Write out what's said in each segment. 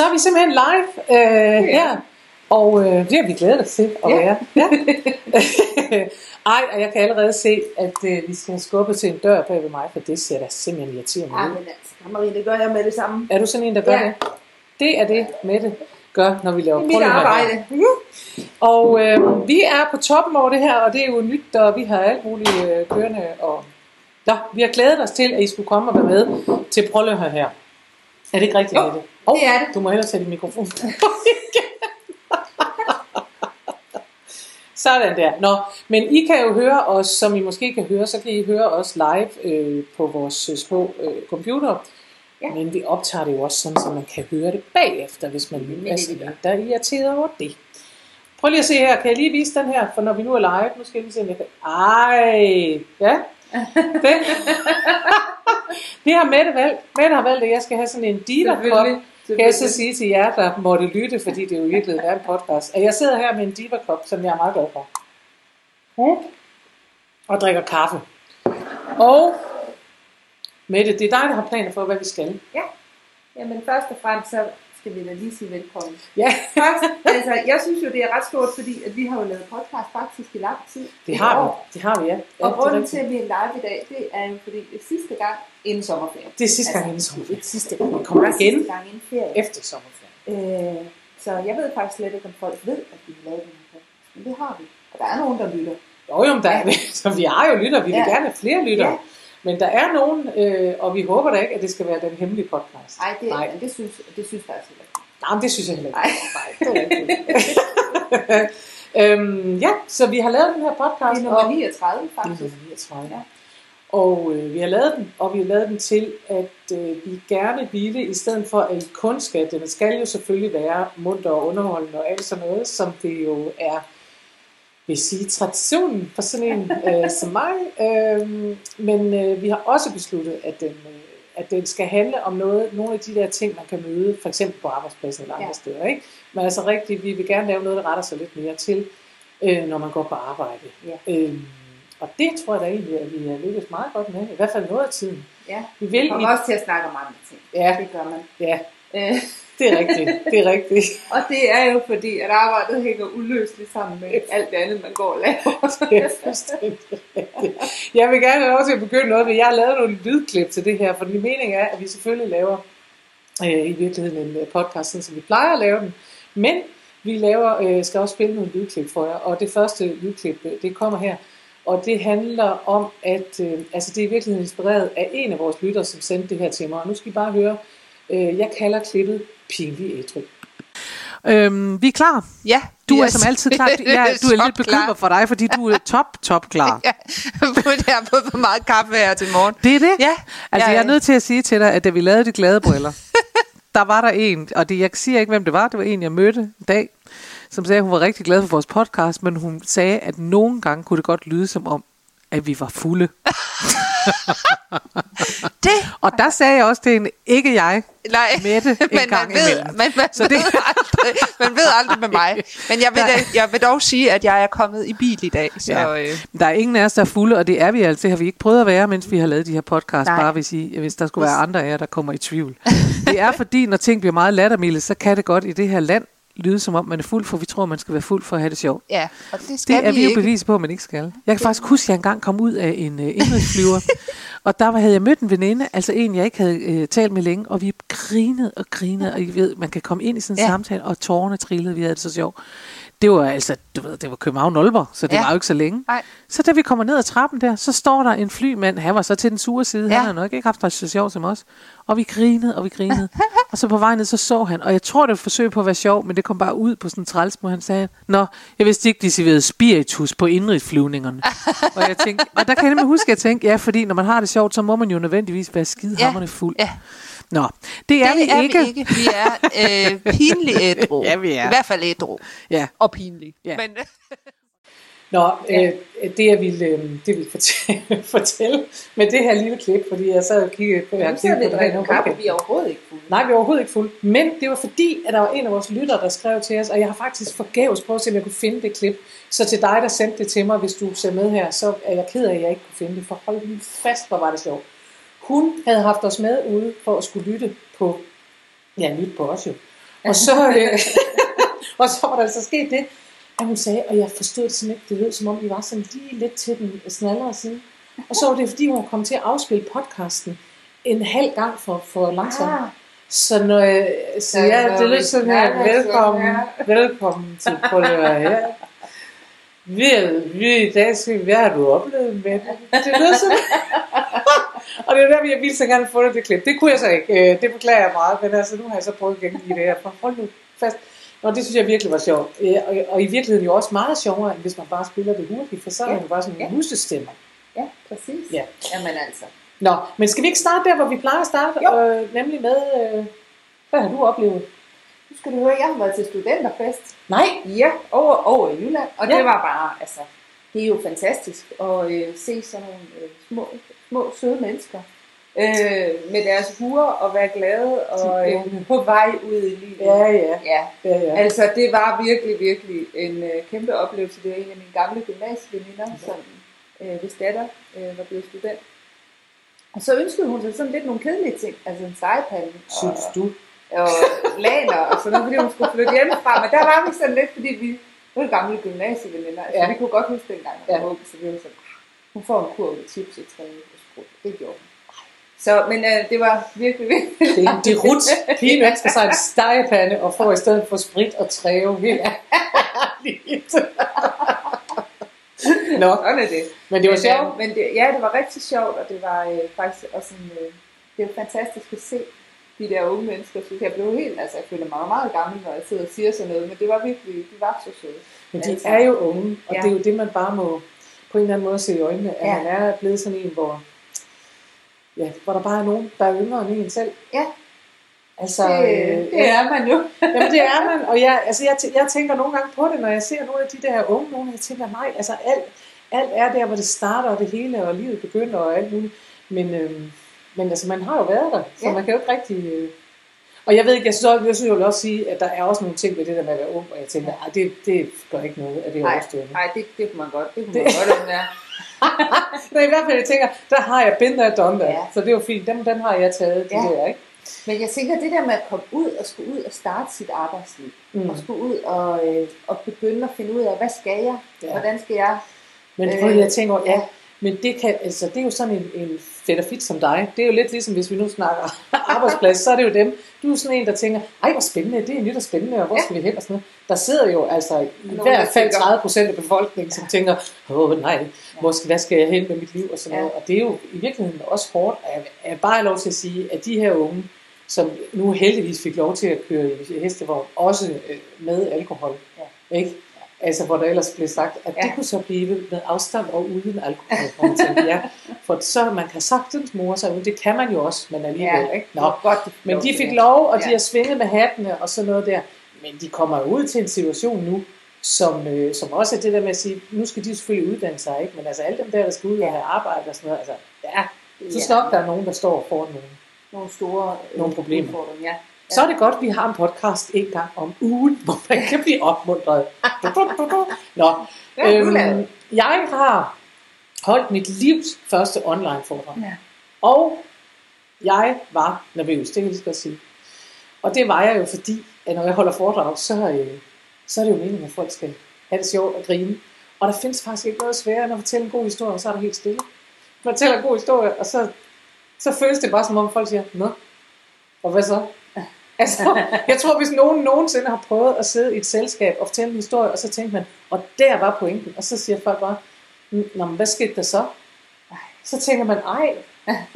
Så er vi simpelthen live øh, her, og øh, det har vi glædet os til at Ja. være. Ja. Ej, og jeg kan allerede se, at øh, vi skal skubbe til en dør bag ved mig, for det ser da simpelthen irriterende Ja, ud. men altså, Marie, det gør jeg med det samme. Er du sådan en, der gør Ja. det? Det er det, Mette gør, når vi laver Det er mit arbejde. Og øh, vi er på toppen over det her, og det er jo nyt, og vi har alt muligt øh, kørende. Og... Nå, vi har glædet os til, at I skulle komme og være med til høre her. Er det ikke rigtigt, Jo, Mette? Oh, det er det. Du må hellere sætte din mikrofon på. Sådan der. Nå, men I kan jo høre os, som I måske kan høre, så kan I høre os live øh, på vores øh, små øh, computer. Ja. Men vi optager det jo også sådan, så man kan høre det bagefter, hvis man det er vi sådan gør. en, der er irriteret over det. Prøv lige at se her. Kan jeg lige vise den her? For når vi nu er live, nu skal jeg lige se, om jeg kan... Ej! Ja. Den. det har Mette valgt. Mette har valgt, at jeg skal have sådan en. Selvfølgelig. Kan jeg så sige til jer, der måtte lytte, fordi det jo i virkeligheden er en podcast, at jeg sidder her med en diva kop, som jeg er meget glad for. Mm. Og drikker kaffe. Og Mette, det er dig, der har planer for, hvad vi skal. Ja. Jamen først og fremmest, så skal vi da lige sige velkommen. Ja, Først, altså, jeg synes jo, det er ret stort, fordi at vi har jo lavet podcast faktisk i lang tid. det har vi. Det har vi, ja. ja Og det, grunden til, at vi er live i dag, det er jo fordi, det sidste gang inden sommerferien. det er sidste gang Altså, inden sommerferien. Sidste Vi gang. kommer Det er igen Sidste gang inden ferie. efter sommerferien. Øh, så jeg ved faktisk slet ikke, om folk ved, at vi har lavet den her. Men det har vi. Og der er nogen, der lytter. Jo, jo, der er, så vi har jo lytter, vi vil Ja. gerne have flere lytter. Ja. Men der er nogen, øh, og vi håber da ikke, at det skal være den hemmelige podcast. Ej, det, Nej. Det synes, det synes jeg altså ikke. Nej, men det synes jeg heller ikke. Nej. Nej, det er rigtigt. øhm, ja, så vi har lavet den her Det podcast. er nummer og- 39, Det er faktisk. nummer 39. Ja. Og øh, vi har lavet den, og vi har lavet den til, at øh, vi gerne ville, i stedet for at kun skal, den skal jo selvfølgelig være munter og underholdende og alt sådan noget, som det jo er, vil sige, traditionen for sådan en øh, som mig. Øh, men øh, vi har også besluttet, at den, øh, at den skal handle om noget, nogle af de der ting, man kan møde, for eksempel på arbejdspladsen eller andre Ja. steder. Ikke? Men altså rigtigt, vi vil gerne lave noget, der retter sig lidt mere til, øh, når man går på arbejde. Ja. Øhm, og det tror jeg da egentlig, at vi har lykkes meget godt med, i hvert fald noget af tiden. Ja. Vi vil Vi i, kommer også til at snakke om andre ting. ja, Det gør man. ja, Øh, det er rigtigt, det er rigtigt. og det er jo fordi, at arbejdet hænger uløseligt sammen med alt det andet, man går og laver. Det er fuldstændig. Jeg vil gerne have lov til at begynde noget, men jeg har lavet nogle lydklip til det her, for min mening er, at vi selvfølgelig laver øh, i virkeligheden en øh, podcast, sådan som vi plejer at lave den. Men vi laver, øh, skal også spille nogle lydklip for jer, og det første lydklip, øh, det kommer her. Og det handler om, at øh, altså det er i virkeligheden inspireret af en af vores lyttere, som sendte det her til mig. Og nu skal I bare høre, øh, jeg kalder klippet pinlig ædru. Øhm, vi er klar. Ja, Du vi er som altid klar. Ja, du er lidt bekymret for dig, fordi du er top, top klar. Ja, jeg har fået for meget kaffe her til morgen. Det er det? Ja, Altså, ja, jeg er nødt til at sige til dig, at da vi lavede de glade briller, der var der en, og det, jeg siger ikke, hvem det var, det var en, jeg mødte en dag, som sagde, at hun var rigtig glad for vores podcast, men hun sagde, at nogle gange kunne det godt lyde som om, at vi var fulde. Det, Og der sagde jeg også til hende, ikke jeg, nej, Mette, en men gang man ved, imellem. man, man, Så det- ved aldrig, man ved aldrig med mig. Men jeg vil, da, jeg vil dog sige, at jeg er kommet i bil i dag. Så, Ja. øh, Der er ingen af os, der er fulde, og det er vi. Det har vi ikke prøvet at være, mens vi har lavet de her podcasts. Nej. Bare hvis, I, hvis der skulle være andre af jer, der kommer i tvivl. Det er fordi, når ting bliver meget lattermilde, så kan det godt i det her land lyde som om, man er fuld, for vi tror, man skal være fuld for at have det sjovt. ja, og det skal Det er vi jo ikke. bevis på, at man ikke skal. Jeg kan faktisk huske, at jeg engang kom ud af en uh, indrigsflyver, og der havde jeg mødt en veninde, altså en, jeg ikke havde uh, talt med længe, og vi grinede og grinede, og I ved, man kan komme ind i sådan en ja. Samtale, og tårerne trillede, vi havde det så sjovt. Det var altså, du ved, det var København Aalborg, så det ja. Var jo ikke så længe. Nej. Så da vi kommer ned ad trappen der, så står der en flymand, han var så til den sure side. Ja. han har nok ikke haft det så sjovt som os. Og vi grinede, og vi grinede. og så på vej ned, så så han, og jeg tror, det var et forsøg på at være sjov, men det kom bare ud på sådan en træls, hvor han sagde, Nå, jeg vidste ikke, de serverede spiritus på indrigsflyvningerne. og, jeg tænkte, og der kan jeg nemlig huske, at jeg tænkte, ja, fordi når man har det sjovt, så må man jo nødvendigvis være skidehammerende fuld. Ja. Nå, det er, det vi, er ikke. vi ikke. Vi er øh, pinlig ædru. Ja, vi er. I hvert fald ædru. Ja. Og pinlig. Ja. Men, Nå, øh, det jeg ville, øh, det ville fortælle, fortælle med det her lille klip, fordi jeg sad og kiggede på, Nu sidder vi og på det her drikker kaffe, vi er overhovedet ikke fulde. Nej, vi er overhovedet ikke fuld. Men det var fordi, at der var en af vores lyttere, der skrev til os, og jeg har faktisk forgæves prøvet at se, om jeg kunne finde det klip. Så til dig, der sendte det til mig, hvis du ser med her, så er jeg ked af, at jeg ikke kunne finde det. For hold fast, hvor var det sjovt. Hun havde haft os med ude for at skulle lytte på Ja, nyt på os jo. Og så, øh, og så var der så sket det, at hun sagde, og jeg forstod det sådan ikke, det lød som om, vi var sådan lige lidt til den snallere side. Og så var det, fordi hun kommet til at afspille podcasten en halv gang for, for langsomt. Ah. Så når jeg siger, Ja, ja, det lød sådan her, velkommen, her." velkommen til Prøver her. Vi, vi i dag skal, hvad har du oplevet med det? Det lød sådan. og det er der, jeg ville så gerne få det, det klip. Det kunne jeg så ikke. Øh, Det beklager jeg meget, men altså, nu har jeg så prøvet igen i det her. Hold nu fast. Nå, det synes jeg virkelig var sjovt. Øh, Og, og i virkeligheden jo også meget sjovere, end hvis man bare spiller det hurtigt, for så er Ja. det jo bare sådan en Ja. husestemmer. Ja, præcis. Ja. Jamen altså. Nå, men skal vi ikke starte der, hvor vi plejer at starte? Jo. Øh, nemlig med, øh, hvad har du oplevet? Nu skal du høre, jeg har været til studenterfest. Nej, Ja, over, over i Jylland. Og Ja. det var bare, altså, det er jo fantastisk at øh, se sådan nogle øh, små, små, søde mennesker. Øh, med deres huer og være glade og øh, på vej ud i livet. Ja, ja. ja. ja, ja. Altså, det var virkelig, virkelig en øh, kæmpe oplevelse. Det var en af mine gamle gymnasieveninder, som øh, hvis datter øh, var blevet student. Og så ønskede hun sig sådan lidt nogle kedelige ting, altså en sejpande Synes og, du? og laner og sådan noget, fordi hun skulle flytte hjemmefra. Men der var vi sådan lidt, fordi vi var gamle gymnasieveninder. Altså, Ja. ja. vi kunne godt huske dengang, Ja. ja. så vi var sådan, "Ah, hun får en kurv med chips i træet. Det gjorde hun. Så, men øh, det var virkelig, virkelig... Det er det rut. Pigen ønsker sig en stegepande og får i stedet for sprit og træve. Helt ærligt. Nå, Sådan er det. men det var sjovt. øh, Men det, ja, det var rigtig sjovt, og det var øh, faktisk også en, øh, det var fantastisk at se de der unge mennesker. Så jeg blev helt, altså jeg føler mig meget gammel, når jeg sidder og siger sådan noget, men det var virkelig, de var så søde. Men de altså. er jo unge, og Ja. det er jo det, man bare må på en eller anden måde se i øjnene, at Ja. man er blevet sådan en, hvor, ja, hvor der bare er nogen, der er yngre end en selv. Ja. Altså, Det, øh, det er man jo. Jamen det er man, og jeg, altså jeg, jeg tænker nogle gange på det, når jeg ser nogle af de der unge nogen, jeg tænker, nej, altså alt, alt er der, hvor det starter, og det hele, og livet begynder, og alt muligt. Men, øhm, men altså, man har jo været der, så Ja. man kan jo ikke rigtig... Øh... Og jeg ved ikke, jeg synes, også- jeg synes jo vil også sige, at der er også nogle ting ved det der med at være ung, og jeg tænker, ej, det, det gør ikke noget, at det er Nej, overstået. nu." nej det, det kunne man godt. Det kunne Det- man godt, om det er. Men i hvert fald, jeg tænker, der har jeg been there, done. Ja. Så det er jo fint, dem, dem har jeg taget, de Ja. der, ikke? Men jeg tænker, det der med at komme ud og skulle ud og starte sit arbejdsliv, Mm. og skulle ud og, øh, og begynde at finde ud af, hvad skal jeg? Ja. Hvordan skal jeg? Men Øh, prøv lige at tænke over, ja. Men det, kan, altså, det er jo sådan en, en fedt og fit som dig. Det er jo lidt ligesom, hvis vi nu snakker arbejdsplads, så er det jo dem. Du er sådan en, der tænker, ej hvor spændende, det er nyt og spændende, og hvor Ja. skal vi hen og sådan noget. Der sidder jo altså i hvert fald tænker- 30 procent af befolkningen, som tænker, åh nej, hvor skal, hvad skal jeg hen med mit liv og sådan Ja. noget. Og det er jo i virkeligheden også hårdt, at jeg, bare lov til at sige, at de her unge, som nu heldigvis fik lov til at køre i hestevogn, også øh, med alkohol, Ja. ikke? Altså, hvor der ellers blev sagt, at ja. Det kunne så blive med afstand og uden alkohol. Tænkte, ja, for så man kan sagtens more sig ud. Det kan man jo også, men alligevel. Ja, ikke? Nå. godt, de Men de fik lov, og de Ja. har svinget med hattene og sådan noget der. Men de kommer ud til en situation nu, som, øh, som også er det der med at sige, nu skal de selvfølgelig uddanne sig, ikke? men altså alle dem der, der skal ud og have arbejde og sådan noget, altså, ja, så Ja. snart der er nogen, der står foran nogen. nogle store øh, Nogle problemer. Ja. Så er det godt, at vi har en podcast en gang om ugen, hvor man kan blive opmuntret. Nå, øhm, jeg har holdt mit livs første online foredrag. Ja. Og jeg var nervøs, det kan jeg lige så godt sige. Og det var jeg jo, fordi at når jeg holder foredrag, så, øh, så er det jo meningen, at folk skal have det sjovt og grine. Og der findes faktisk ikke noget sværere end at fortælle en god historie, og så er der helt stille. Man fortæller en god historie, og så, så føles det bare som om folk siger, Nå, og hvad så? Altså, jeg tror, hvis nogen nogensinde har prøvet at sidde i et selskab og fortælle en historie, og så tænker man, og der var pointen, og så siger folk bare, Nå, men hvad skete der så? Så tænker man, ej.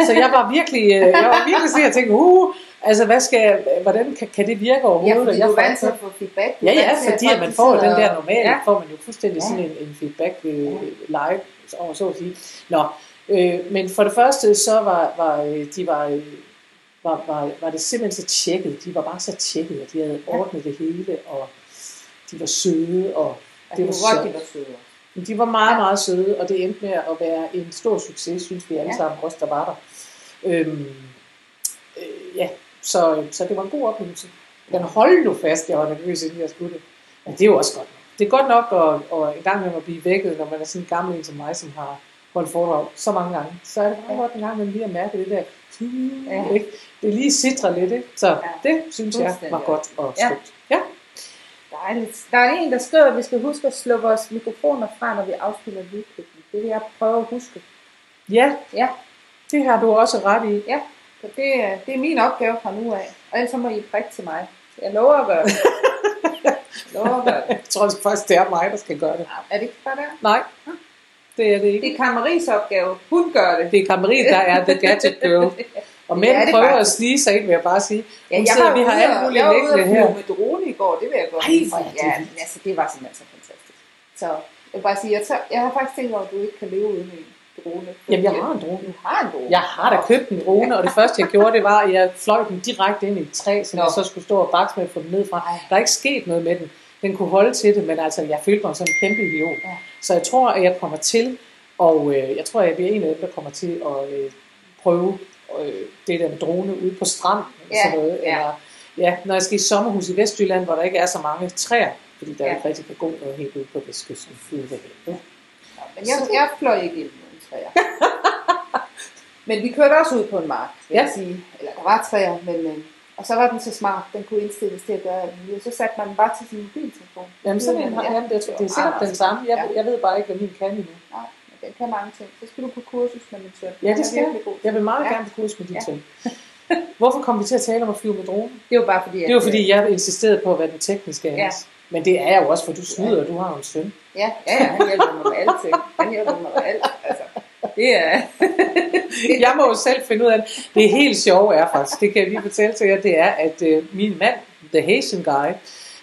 Så jeg var virkelig, øh, jeg var virkelig sådan, jeg tænkte, uh, altså hvad skal hvordan kan, kan det virke Ja, overhovedet? fordi Og jeg du er vant til at få feedback. Du Ja, ja, fordi at man får den der normale, Ja. ja. får man jo fuldstændig Ja. sådan en, en feedback øh, live, over så at sige. Nå, øh, men for det første, så var, var øh, de var, øh, var, var, var det simpelthen så tjekket. De var bare så tjekket, og de havde ordnet det hele, og de var søde, og det det var sjovt. de var søde. Men de var meget, meget søde, og det endte med at være en stor succes, synes vi alle Ja. sammen, os der var der. Øhm, øh, ja, så, så det var en god oplevelse. Men hold nu fast, jeg var nervøs, inden jeg skulle det. Men det er jo også godt. Det er godt nok at, at en gang med at blive vækket, når man er sådan en gammel en som mig, som har holde foredrag så mange gange, så er det Ja. godt en gang, man lige at mærke det der. Ja. Ikke? Det lige sidder lidt, ikke? Så Ja. det synes jeg var godt og Ja. skønt. Ja. Dejligt. Der er en, der skriver, at vi skal huske at slå vores mikrofoner fra, når vi afspiller lydklippen. Det vil jeg prøve at huske. ja, Ja, det har du også ret i. ja. Så det, er- det er min opgave fra nu af. Og ellers så må I prikke til mig. Jeg lover at gøre det. Jeg lover at gøre det. Jeg tror faktisk, det er mig, der skal gøre det. Er det ikke bare der? Nej, det er det ikke. Det er Kammeris opgave. Hun gør det. Det er Kammerit, der er the gadget girl. Og mænd Ja, er prøver at faktisk. snige sig ind, vil jeg bare sige. Ja, jeg sidder, var vi har alt og- muligt jeg var ude og flyve med drone i går, det vil jeg godt sige. Ja, men altså, det var simpelthen så fantastisk. Så jeg vil bare sige, jeg, tager, jeg har faktisk tænkt over, at du ikke kan leve uden en drone. Jamen, jeg har en drone. Du har en drone? Jeg har da købt en drone, og det første jeg gjorde, det var, at jeg fløj den direkte ind i et træ, så Nå. jeg så skulle stå og bakse med at få den ned fra. Der er ikke sket noget med den. Den kunne holde til det, men altså, jeg følte mig som en kæmpe idiot. Ja. Så jeg tror, at jeg kommer til, og øh, jeg tror, at jeg bliver en af dem, der kommer til at øh, prøve øh, det der med drone ude på stranden. eller Ja, sådan noget. ja. Eller, ja, når jeg skal i sommerhus i Vestjylland, hvor der ikke er så mange træer, fordi der Ja. ja. ikke rigtig kan gå noget helt ude på vestkysten. Havet. Nå, Men jeg, jeg fløj ikke ind i nogen træer. men vi kørte også ud på en mark, vil Ja. jeg sige. Eller der var træer, men... øh, Og så var den så smart, den kunne indstilles til at gøre alt muligt. Så satte man den bare til sin mobiltelefon. Jamen, sådan en Ja. har jeg. Det, er- det er sikkert den samme. Jeg, jeg ved bare ikke, hvad min kan endnu. Nej, men den kan mange ting. Så skal du på kursus med min søn. Ja, det skal jeg. Jeg vil meget Ja. gerne på kurs med de Ja. Hvorfor kom vi til at tale om at flyve med drone? Det var bare fordi, Det var fordi, jeg insisterede på at være den tekniske Ja. Hans. Men det er jeg jo også, for du snyder, og du har jo en søn. Ja, ja, ja, han hjælper mig med alting. Han hjælper mig med alt. Altså, det er... Jeg må jo selv finde ud af det. Det helt sjove er faktisk, det kan jeg lige fortælle til jer, det er, at øh, min mand, The Haitian Guy,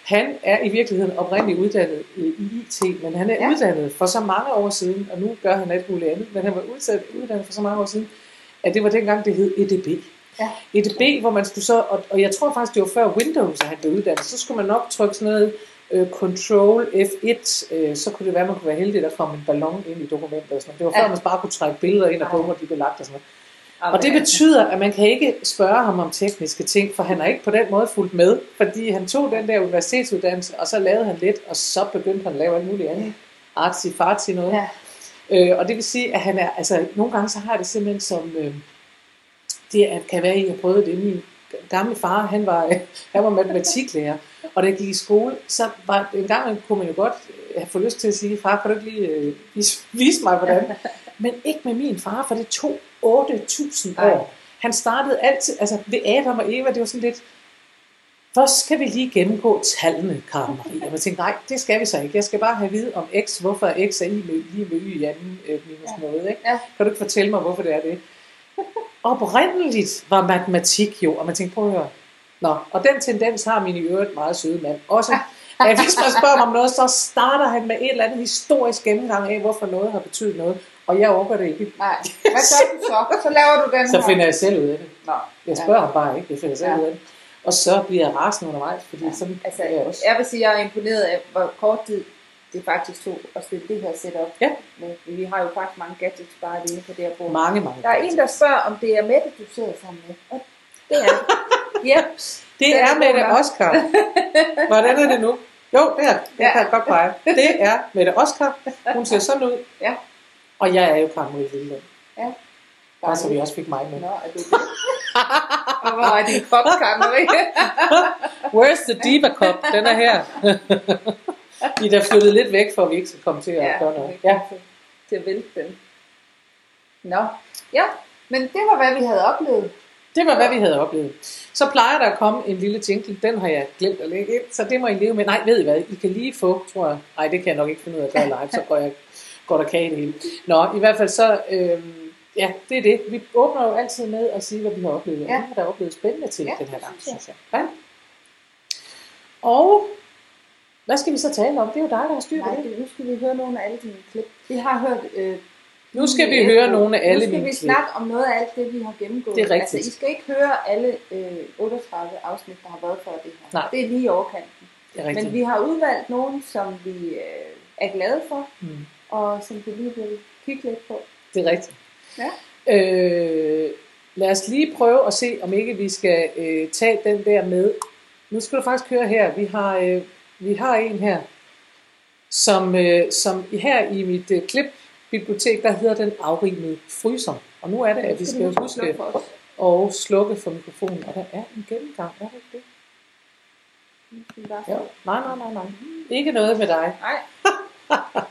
han er i virkeligheden oprindeligt uddannet i i IT, men han er Ja. uddannet for så mange år siden, og nu gør han alt muligt andet, men han var udsat, uddannet for så mange år siden, at det var dengang, det hed EDB. Ja. EDB, hvor man skulle så, og, og jeg tror faktisk, det var før Windows, at han blev uddannet, så skulle man nok trykke sådan noget øh, Control F1, øh, så kunne det være, at man kunne være heldig, at der kom en ballon ind i dokumentet. Og sådan noget. Det var før, Ja. man bare kunne trække billeder ind, og bomber de blev lagt og sådan noget. Og det betyder, at man kan ikke spørge ham om tekniske ting, for han har ikke på den måde fulgt med, fordi han tog den der universitetsuddannelse, og så lavede han lidt, og så begyndte han at lave alt muligt andet. Artsy fartsy noget. Ja. Øh, og det vil sige, at han er, altså nogle gange så har det simpelthen som, øh, det er- kan være, at I har prøvet det. Min gamle far, han var, han var matematiklærer, og da jeg gik i skole, så var en gang kunne man jo godt øh, have fået lyst til at sige, far, kan du ikke lige øh, vise, vise mig, hvordan? Men ikke med min far, for det tog 8.000 Ej. år. Han startede altid, altså ved Adam og Eva, det var sådan lidt, først skal vi lige gennemgå tallene, Karen Marie. Og jeg tænkte, nej, det skal vi så ikke. Jeg skal bare have at vide om x, hvorfor er x er i med, lige med y i anden øh, minus Ja. noget. Ikke? Ja. Kan du ikke fortælle mig, hvorfor det er det? Oprindeligt var matematik jo, og man tænkte, prøv at høre. Nå, og den tendens har min i øvrigt meget søde mand også. At hvis man spørger mig om noget, så starter han med et eller andet historisk gennemgang af, hvorfor noget har betydet noget. Og jeg overgår det ikke. Nej, hvad gør du så? Så laver du den Så her. finder jeg selv ud af det. Nå, Jeg spørger ham bare ikke, jeg finder selv Ja. ud af det. Og så bliver jeg rasende undervejs, fordi Ja, sådan altså, er jeg også. jeg vil sige, at jeg er imponeret af, hvor kort tid det faktisk tog at stille det her setup. Ja. med. Vi har jo faktisk mange gadgets bare alene på det her bord. Mange, mange. Der er en, der spørger, om det er Mette, du sidder sammen med. Og det er det. Ja, Det er Mette Oscar. Hvordan er det nu? Jo, der. Jeg Ja. kan godt pege. Det er Mette Oscar. Hun ser sådan ud. Ja. Og jeg er jo Karen Marie Lilleland. ja. Bare så vi også fik mig med. Nå, er du det? Og hvor er din kop, Marie? Where's the diva cup? Den er her. Vi er da flyttet lidt væk, for at vi ikke skal komme til at ja, gøre noget. det Ja, er til, til at vælte den. Nå, ja, men det var, hvad vi havde oplevet. Det var, hvad vi havde oplevet. Så plejer der at komme en lille jingle. Den har jeg glemt at lægge ind, så det må I leve med. Nej, ved I hvad? I kan lige få, tror jeg. Nej, det kan jeg nok ikke finde ud af at gøre live, så går, jeg, går der kage i det hele. Nå, i hvert fald så, øhm, ja, det er det. Vi åbner jo altid med at sige, hvad vi har oplevet. Ja. Vi har da oplevet spændende ting Ja, den her gang, synes jeg. Ja. Og hvad skal vi så tale om? Det er jo dig, der har styr på det, nu skal vi høre nogle af alle dine klip. Vi har hørt... Øh, Nu skal vi høre nogle af alle Nu skal vi snakke om noget af alt det, vi har gennemgået. Det er rigtigt. Altså, I skal ikke høre alle øh, 38 afsnit, der har været før det her. Nej. Det er lige i overkanten. Det er rigtigt. Men vi har udvalgt nogle, som vi øh, er glade for, Mm. og som vi lige vil kigge lidt på. Det er rigtigt. Ja. Øh, lad os lige prøve at se, om ikke vi skal øh, tage den der med. Nu skal du faktisk høre her. Vi har, øh, vi har en her, som, øh, som her i mit øh, klip bibliotek, der hedder den afrimede fryser. Og nu er det, at vi skal jo huske at slukke for mikrofonen. Og der er en gennemgang, er det ikke det? Nu Ja. Nej, nej, nej, nej. Ikke noget med dig. Nej,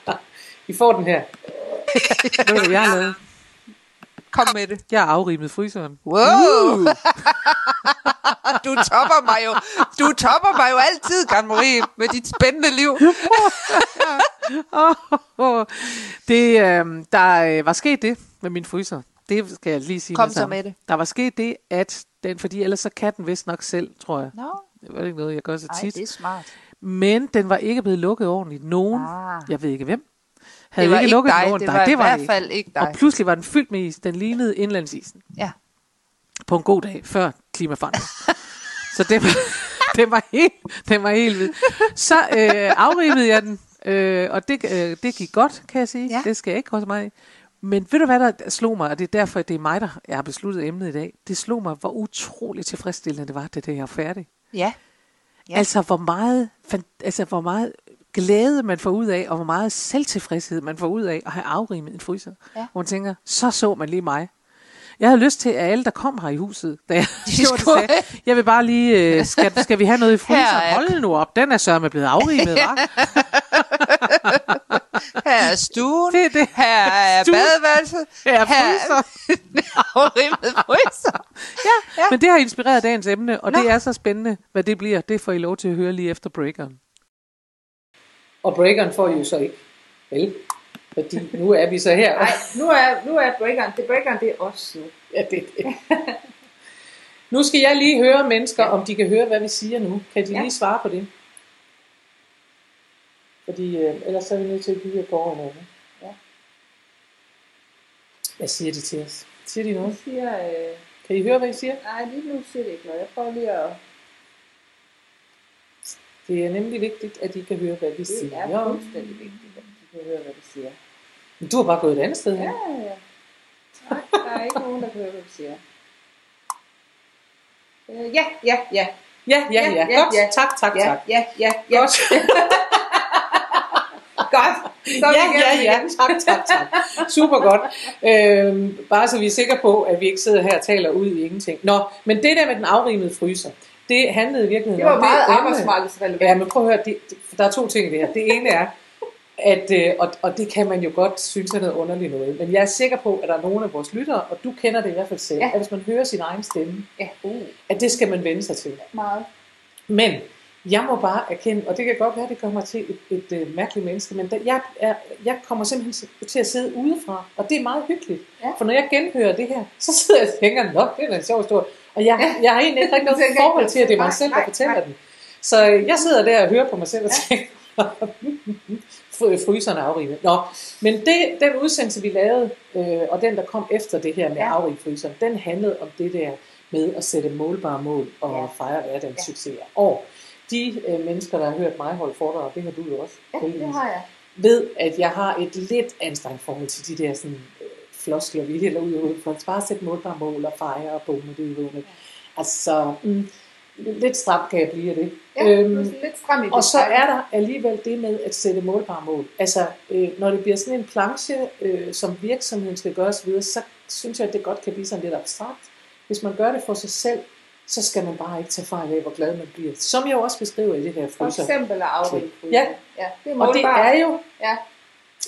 Vi får den her. Det var det, jeg har lavet. Kom med det. Jeg har afrimet fryseren. Wow! du topper mig jo. Du topper mig jo altid, Karen Marie, med dit spændende liv. Oh, det, øh, der øh, var sket det med min fryser. Det skal jeg lige sige. Kom det så med det. Der var sket det, at den, fordi ellers så kan den vist nok selv, tror jeg. Nå, Det var ikke noget, jeg gør så ej, tit. det er smart. Men den var ikke blevet lukket ordentligt. Nogen, Ah. jeg ved ikke hvem, havde Det var ikke ikke lukket dig, det var Nej, i det var hvert det fald ikke Og dig. pludselig var den fyldt med is. Den lignede indlandsisen. Ja. På en god dag, før klimaforandring. så det var, det var helt, det var helt vildt. Så øh, afrivede jeg den, øh, og det, øh, det gik godt, kan jeg sige. Ja. Det skal jeg ikke meget i. Men ved du hvad, der slog mig, og det er derfor, at det er mig, der jeg har besluttet emnet i dag. Det slog mig, hvor utroligt tilfredsstillende det var, det her var færdigt. Ja. Ja. Altså, hvor meget, altså, hvor meget glæde man får ud af, og hvor meget selvtilfredshed man får ud af at have afrimet en fryser. Ja. Hvor man tænker, så så man lige mig. Jeg havde lyst til, at alle, der kom her i huset, da jeg, De var det, skulle- sagde, jeg vil bare lige, øh, skal, skal vi have noget i fryseren? er- Hold nu op, den er sørme blevet afrimet, hva'? Her er stuen. Det er det. Her er Stuen. badeværelset. Her er fryser. afrimmet fryser. Ja, men det har inspireret dagens emne, og Nå. det er så spændende, hvad det bliver. Det får I lov til at høre lige efter breakeren. Og breakeren får I jo så ikke. Vel? Fordi nu er vi så her. nej, nu er, nu er breakeren, det breakeren, det er os nu. Ja, det det. nu skal jeg lige høre mennesker, om de kan høre, hvad vi siger nu. Kan de Ja. lige svare på det? Fordi øh, ellers så er vi nødt til at at gå over. Ja. Hvad siger de til os? Siger de noget? Jeg siger, øh, Kan I høre, hvad I siger? nej, lige nu siger det ikke noget. Jeg prøver lige at, Det er nemlig vigtigt, at I kan høre, hvad vi det siger. er fuldstændig vigtigt, at du kan høre, hvad vi siger. Men Du har bare gået et andet sted hen. Ja, ja, ja. Nej, der er ikke nogen, der kan høre, hvad vi siger. Øh, ja, ja, ja. Ja, ja, ja. Ja, Godt. ja. Tak, tak, Ja, tak. ja, ja, ja. Godt. Godt. Så ja, ja, ja. Tak, tak, tak. Super godt. Øhm, bare så vi er sikre på, at vi ikke sidder her og taler ud i ingenting. Nå, men det der med den afrimede fryser, det handlede i virkeligheden Det var meget arbejdsmarkedsrelevant. Ja, men prøv at høre, det, det, der er to ting det her. Det ene er, at, øh, og, og det kan man jo godt synes er noget underligt noget, men jeg er sikker på, at der er nogle af vores lyttere, og du kender det i hvert fald selv, Ja. at hvis man hører sin egen stemme, Ja, uh, at det skal man vende sig til. meget. Men jeg må bare erkende, og det kan godt være, det gør mig til et, et, et mærkeligt menneske, men jeg, er, jeg kommer simpelthen til at sidde udefra, og det er meget hyggeligt. Ja. For når jeg genhører det her, så sidder jeg og tænker, nå, det er en sjov historie. Og jeg, Ja. jeg har egentlig ikke rigtig noget forhold til, at det er mig selv, der fortæller nej. den. Så jeg sidder der og hører på mig selv og tænker, fry- fryserne er afrimet. Nå, men det, den udsendelse, vi lavede, øh, og den, der kom efter det her med Ja. afrige fryseren, den handlede om det der med at sætte målbare mål og Ja. fejre hverdagens Ja. succeser. Og de øh, mennesker, der har hørt mig holde foredrag, det har du jo også, Ja, det har jeg. ved, at jeg har et lidt anstrengt forhold til de der sådan, floskler, vi hælder ud ud for. Bare sætte målbare mål og fejre og bomme det i ja. Altså, mm, lidt stramt kan jeg blive af det. Ja, øhm, lidt stram i Og så er der alligevel det med at sætte målbare mål. Altså, øh, når det bliver sådan en planche, øh, som virksomheden skal gøre osv., så synes jeg, at det godt kan blive sådan lidt abstrakt. Hvis man gør det for sig selv, så skal man bare ikke tage fejl af, hvor glad man bliver. Som jeg jo også beskriver i det her For fryser. eksempel at afrige. Ja. ja. det er Og det er jo, Ja.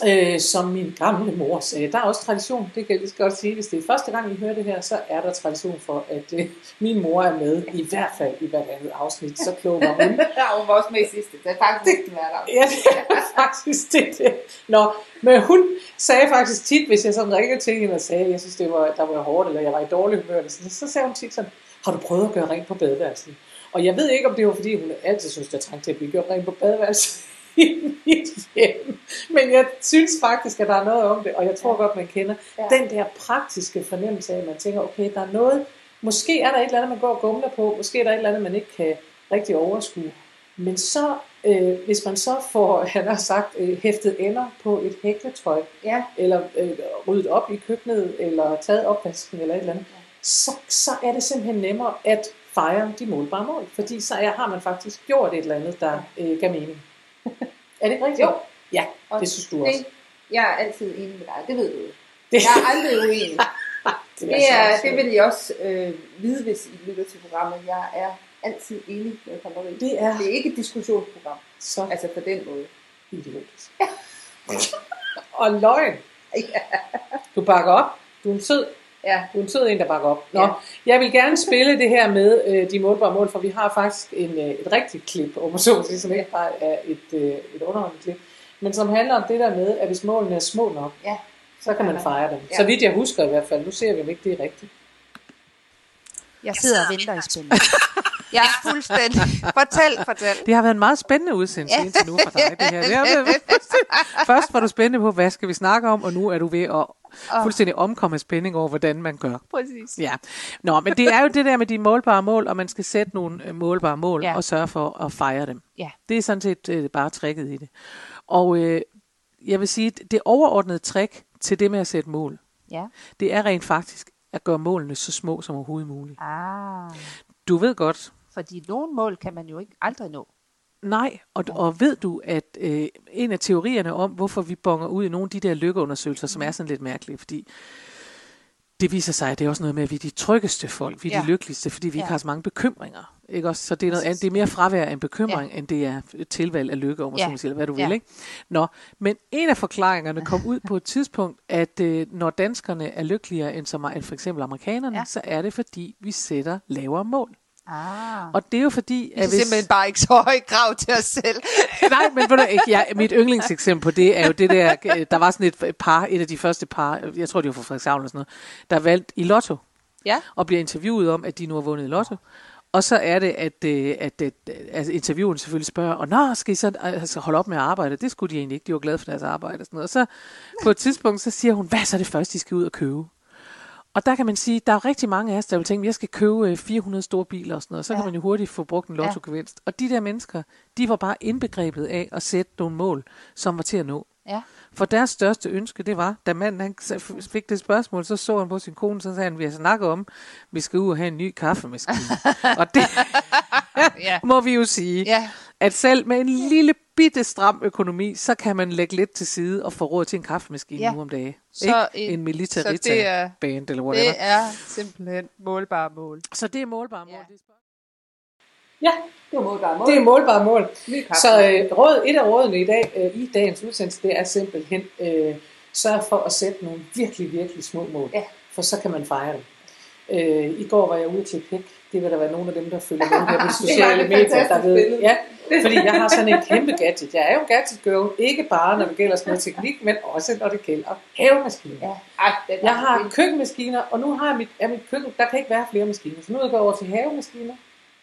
Øh, som min gamle mor sagde, der er også tradition. Det kan jeg lige så godt sige. Hvis det er første gang, I hører det her, så er der tradition for, at øh, min mor er med, i hvert fald i hvert andet afsnit. Så klog var hun. Ja, hun var også med i sidste. Det er faktisk ikke hver dag. Ja, det er faktisk det. det. Nå, men hun sagde faktisk tit, hvis jeg sådan ringede til hende og sagde, at jeg synes, det var, der var hårdt, eller jeg var i dårlig humør, eller sådan, så sagde hun tit sådan, har du prøvet at gøre rent på badeværelset? Og jeg ved ikke, om det var, fordi hun altid synes, jeg trængte til at blive gjort rent på badeværelset i mit hjem. Men jeg synes faktisk, at der er noget om det, og jeg tror godt, man kender Ja. den der praktiske fornemmelse af, at man tænker, okay, der er noget, måske er der et eller andet, man går og gumler på, måske er der et eller andet, man ikke kan rigtig overskue. Men så, øh, hvis man så får, han har sagt, øh, hæftet ender på et hækletøj, Ja, eller øh, ryddet op i køkkenet, eller taget opvasken, eller et eller andet, så, så er det simpelthen nemmere at fejre de målbare mål, fordi så er, har man faktisk gjort et eller andet, der øh, gav mening. er det ikke rigtigt? Jo. Ja, og det synes du også. Det, jeg er altid enig med dig. Det ved du jo. Det, Jeg er aldrig uenig. det, Det, er, det vil I også øh, vide, hvis I lytter til programmet. Jeg er altid enig med Kammeri. Det er Det er ikke et diskussionsprogram. så Altså på den måde. idiotisk. Og løgn. Ja. Du bakker op. Du er en sød, Ja. du er en sød en, der bakker op. Nå, Ja. jeg vil gerne spille det her med øh, de målbare mål, for vi har faktisk en, øh, et rigtigt klip, om man så sige, som ikke bare er et, øh, et underholdende klip, men som handler om det der med, at hvis målene er små nok, Ja. så kan man fejre dem. Ja. Så vidt jeg husker i hvert fald. Nu ser vi, om ikke det er rigtigt. Jeg sidder og venter i spænding. Jeg er fuldstændig... Fortæl, fortæl. Det har været en meget spændende udsendelse indtil nu for dig, det her. Det har været, først var du spændende på, hvad skal vi snakke om, og nu er du ved at fuldstændig omkomme af spænding over, hvordan man gør. Præcis. Ja, Nå, men det er jo det der med de målbare mål, og man skal sætte nogle øh, målbare mål Ja. og sørge for at fejre dem. Ja. Det er sådan set øh, bare tricket i det. Og øh, jeg vil sige, det overordnede trick til det med at sætte mål, Ja. det er rent faktisk at gøre målene så små som overhovedet muligt. Ah. Du ved godt, Fordi nogle mål kan man jo ikke aldrig nå. Nej, og, og ved du, at øh, en af teorierne om, hvorfor vi bonger ud i nogle af de der lykkeundersøgelser, som er sådan lidt mærkelige, fordi det viser sig, at det er også noget med, at vi er de tryggeste folk, vi er ja. De lykkeligste, fordi vi ikke Ja. har så mange bekymringer. Ikke også? Så det er, noget andet, det er mere fravær af en bekymring, ja. end det er et tilvalg af lykke, om Ja. ja. sige, eller hvad du Ja. vil. Ikke? Nå, men en af forklaringerne kom ud på et tidspunkt, at øh, når danskerne er lykkeligere end, som, end for eksempel amerikanerne. Ja. så er det fordi, vi sætter lavere mål. Ah. Og det er jo fordi, Vi er simpelthen bare ikke så høje krav til os selv. Nej, men ved du, ikke, jeg, mit yndlingseksempel på det er jo det der, øh, der var sådan et par, et af de første par, jeg tror det var fra Frederikshavn eller sådan noget, der valgte i lotto Ja. og bliver interviewet om, at de nu har vundet i lotto. Og så er det, at, øh, at, at, at interviewen selvfølgelig spørger, og nå, skal I så altså, holde op med at arbejde? Det skulle de egentlig ikke, de var glade for deres arbejde og sådan noget. Og så på et tidspunkt, så siger hun, hvad er så det første, de skal ud og købe? Og der kan man sige, der er rigtig mange af os, der vil tænke, jeg skal købe øh, 400 store biler og sådan noget, så ja. kan Ja. man jo hurtigt få brugt en lotto-gevinst. Og de der mennesker, de var bare indbegrebet af at sætte nogle mål, som var til at nå. Ja. For deres største ønske, det var, da manden han fik det spørgsmål, så så han på sin kone, så sagde han, vi har snakket om, vi skal ud og have en ny kaffemaskine. og det Ja. må vi jo sige, Ja. at selv med en lille bitte stram økonomi, så kan man lægge lidt til side og få råd til en kaffemaskine Ja. nu om dagen. Så Ikke? en- en så militarita det er- band eller whatever. Det er simpelthen målbare mål. Så det er målbare mål. Ja. det er Ja, Det var målbare mål. det er målbare mål. Så øh, råd, et af rådene i dag øh, i dagens udsendelse, det er simpelthen øh, sørg for at sætte nogle virkelig, virkelig små mål. Ja. For så kan man fejre dem. Øh, I går var jeg ude til pæk. Det vil der være nogle af dem, der følger med her på de sociale medier, der ved. billede. Ja, fordi jeg har sådan en kæmpe gadget. Jeg er jo en gadget girl, ikke bare når det gælder sådan noget teknik, men også når det gælder havemaskiner. Ja. Ej, Jeg har køkkenmaskiner, og nu har jeg mit, er mit køkken, der kan ikke være flere maskiner. Så nu er jeg gået over til havemaskiner.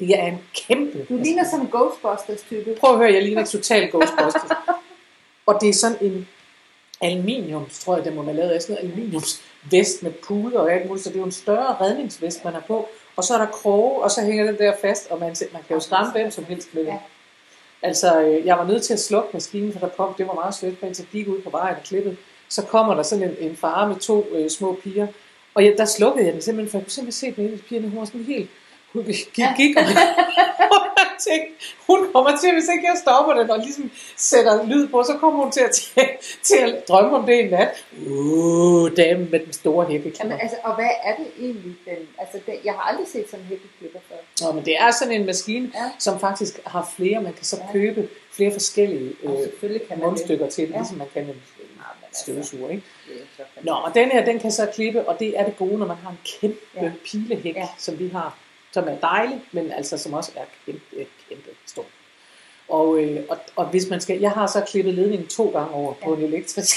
Det er en kæmpe Du ligner sådan en Ghostbusters-type. Prøv at høre, jeg ligner total Ghostbusters. og det er sådan en aluminium, tror jeg, det må være lavet af sådan en aluminiumsvest med puder og alt muligt, så det er jo en større redningsvest, man har på. Og så er der kroge, og så hænger den der fast, og man, man kan jo skræmme hvem som helst med det. Ja. Altså, øh, jeg var nødt til at slukke maskinen, for der kom, det var meget sødt, mens jeg gik ud på vejen og klippede. Så kommer der sådan en, en far med to øh, små piger, og jeg, der slukkede jeg den simpelthen, for jeg kunne simpelthen se, den ene af pigerne, hun var sådan helt, hun gik, og, og jeg tænkte, hun kommer til, hvis ikke jeg stopper den og ligesom sætter lyd på, så kommer hun til at, til, til at drømme om det i nat. Uh, dame med den store hækkeklipper. Jamen, altså, og hvad er det egentlig? Den, altså, den, jeg har aldrig set sådan en hækkeklipper før. Nå, men det er sådan en maskine, Ja. som faktisk har flere, man kan så Ja. købe flere forskellige øh, kan mundstykker til, Ja. ligesom man kan en altså- støvsuger, ikke? det. det. Nå, og den her, den kan så klippe, og det er det gode, når man har en kæmpe Ja. pilehæk, ja. som vi har, som er dejlig, men altså som også er kæmpe, kæmpe stor. Og, øh, og, og hvis man skal, jeg har så klippet ledningen to gange over ja. på en elektrisk.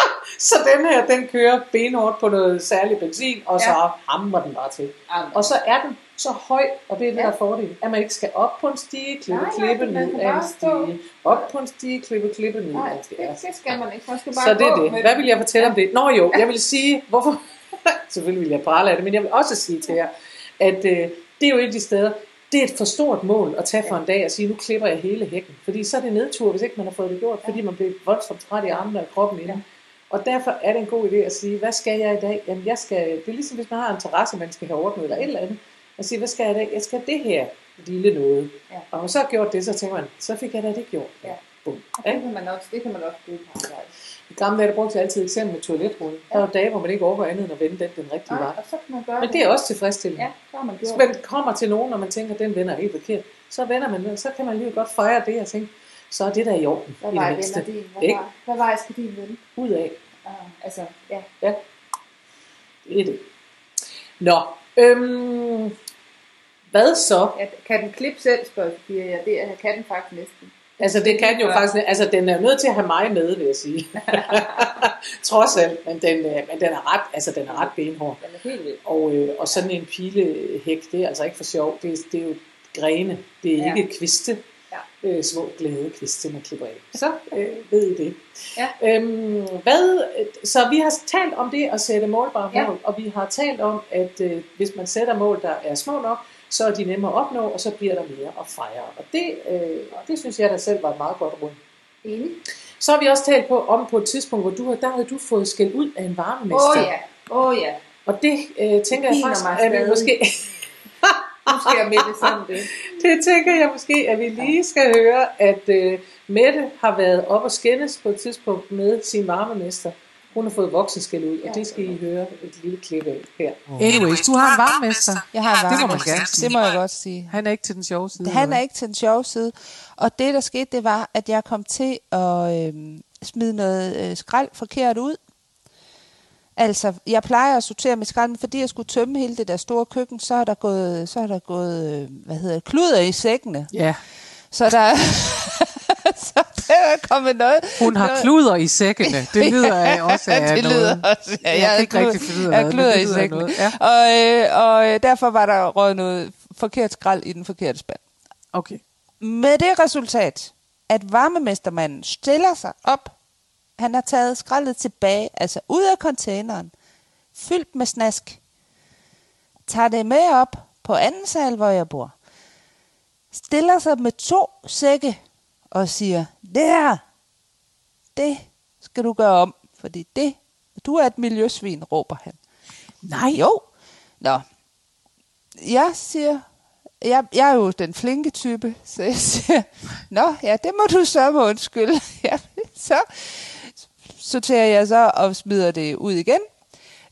så den her, den kører benhårdt på noget særlig benzin, og så Ja. hammer den bare til. Jamen, Og så er den så høj, og det er det, Ja. der er fordelen, at man ikke skal op på en stige, klippe, Nej, nej, klippe man ned af en stige, op på en stige, klippe, klippe ned nej, af en det, stige. det skal man ikke. Man skal bare Så det er det. Hvad vil jeg fortælle om det? Nå jo, jeg vil sige, hvorfor... Selvfølgelig vil jeg prale af det, men jeg vil også sige til jer, at øh, det er jo et af de steder, det er et for stort mål at tage for en dag og sige, nu klipper jeg hele hækken. Fordi så er det nedtur, hvis ikke man har fået det gjort, fordi man bliver voldsomt træt i armene og kroppen inden. Ja. Og derfor er det en god idé at sige, hvad skal jeg i dag? Jamen jeg skal, det er ligesom hvis man har en terrasse, man skal have ordnet eller et eller andet. At sige, hvad skal jeg i dag? Jeg skal det her lille noget. Ja. Og når man så har gjort det, så tænker man, så fik jeg da det gjort. Ja. Bum. Og det kan man også, det kan man også bruge på arbejde. I gamle dage, der brugte jeg altid eksempel med toiletrullen. Der var dage, hvor man ikke overgår andet end at vende den den rigtige vej. og så kan man gøre Men det er også tilfredsstillende. Ja, så man gjort Hvis man kommer til nogen, og man tænker, at den vender helt forkert, så vender man den, så kan man lige godt fejre det og tænke, så er det der i orden. Hvad i vej vender din? Hvad Ikke? vej, hvad vej skal din vende? Ud af. Uh, altså, ja. Det er det. Nå, øhm, hvad så? ja. Kan den klippe selv, spørger. Ja, det er- kan den faktisk næsten. Altså det kan jo Ja. faktisk, altså den er nødt til at have mig med, vil jeg sige. Trods alt, men den, øh, men den er ret, altså den er ret benhård. Den er helt. Og, øh, og sådan en pilehæk, det er altså ikke for sjov, det, er- det er jo grene, det er Ja. ikke kviste. Ja. Øh, små glade kviste, man klipper af. Så øh, ved I det. Ja. Øhm, hvad, så vi har talt om det at sætte målbare Ja. mål, og vi har talt om, at øh, hvis man sætter mål, der er små nok, så er de nemmere at opnå, og så bliver der mere at fejre. Og det, øh, og det synes jeg da selv var et meget godt råd. Enig. Så har vi også talt på, om på et tidspunkt, hvor du, der havde du fået skæld ud af en varmemester. Åh oh, ja, åh oh, ja. Og det øh, tænker jeg piner faktisk, at vi måske, Nu skal jeg det sådan det. det tænker jeg måske, at vi lige skal høre, at øh, Mette har været op og skændes på et tidspunkt med sin varmemester. Hun har fået voksenskæld ud, og det skal I høre et lille klip af her. Anyways, du har en varmester. Jeg har en Det må man gerne sige. Det må jeg godt sige. Han er ikke til den sjove side. Han er ikke til den sjove side. Og det, der skete, det var, at jeg kom til at øh, smide noget øh, skrald forkert ud. Altså, jeg plejer at sortere med skrald, men fordi jeg skulle tømme hele det der store køkken, så er der gået, så er der gået øh, hvad hedder det, kluder i sækkene. Ja, Så der, der er kommet noget. hun har noget- kluder i sækkene. Det lyder af også af det noget. lyder også. Ja, Jeg er ikke rigtig finde ud af jeg kluder i lyder af sækken. noget, ja. Og, øh, og øh, derfor var der røget noget forkert skrald i den forkerte spand. Okay. Med det resultat, at varmemestermanden stiller sig op. Han har taget skraldet tilbage, altså ud af containeren, fyldt med snask. Tager det med op på anden sal, hvor jeg bor. Stiller sig med to sække og siger, det her, det skal du gøre om, fordi det, du er et miljøsvin, råber han. Nej. Jo. Nå. Jeg siger, jeg, jeg er jo den flinke type, så jeg siger, nå, ja, det må du så må undskylde. Ja, så sorterer jeg så og smider det ud igen.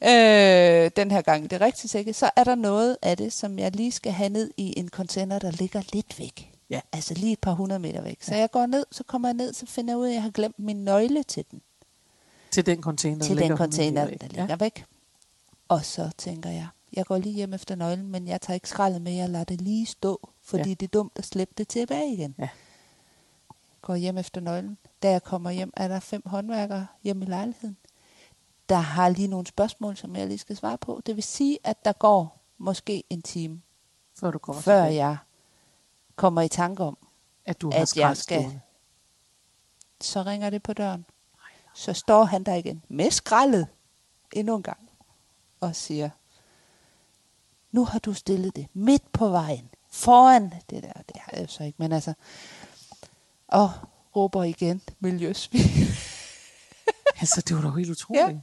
Øh, den her gang det rigtige sække, så er der noget af det, som jeg lige skal have ned i en container, der ligger lidt væk. Ja. Altså lige et par hundrede meter væk. Så jeg går ned, så kommer jeg ned, så finder jeg ud af, at jeg har glemt min nøgle til den. Til den container, der til ligger den 100 container, der ligger væk. Og så tænker jeg, jeg går lige hjem efter nøglen, men jeg tager ikke skraldet med, jeg lader det lige stå, fordi Ja. det er dumt at slippe det tilbage igen. Ja. Går hjem efter nøglen. Da jeg kommer hjem, er der fem håndværkere hjemme i lejligheden. Der har lige nogle spørgsmål, som jeg lige skal svare på. Det vil sige, at der går måske en time, Før du kommer før jeg kommer i tanke om, at du at har jeg skrald skal- så ringer det på døren. Så står han der igen med skraldet endnu en gang og siger, nu har du stillet det midt på vejen, foran det der, det har jeg så ikke, men altså, og råber igen, miljøsvin. Altså, det var da helt utroligt. Ja.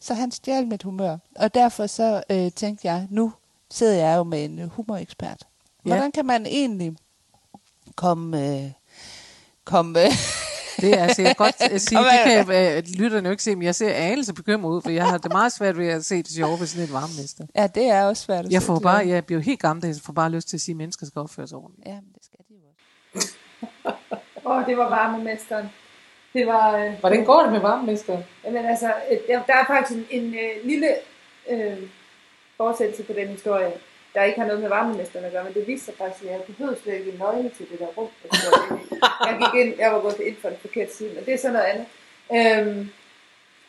Så han stjal mit humør, og derfor så øh, tænkte jeg, nu sidder jeg jo med en humorekspert. Ja. Hvordan kan man egentlig komme, øh, komme øh, Det er altså, jeg godt sige, Kom det kan øh, lytterne jo ikke se, men jeg ser anelse bekymret ud, for jeg har det meget svært ved at se det sjove ved sådan et varmemester. ja, det er også svært at Jeg får bare, jeg bliver helt gammel, jeg får bare lyst til at sige, at mennesker skal opføre sig ordentligt. Ja, men det skal de jo også. Åh, oh, det var varmemesteren. Det var... Øh, Hvordan går det med varmemesteren? Jamen altså, øh, der, der er faktisk en, en øh, lille øh, fortsættelse på den historie, der ikke har noget med varmemesteren at gøre, men det viste sig faktisk, at jeg behøvede slet ikke en nøgle til det der rum. Jeg, gik ind, jeg var gået ind for den forkerte side, men det er så noget andet. Øhm,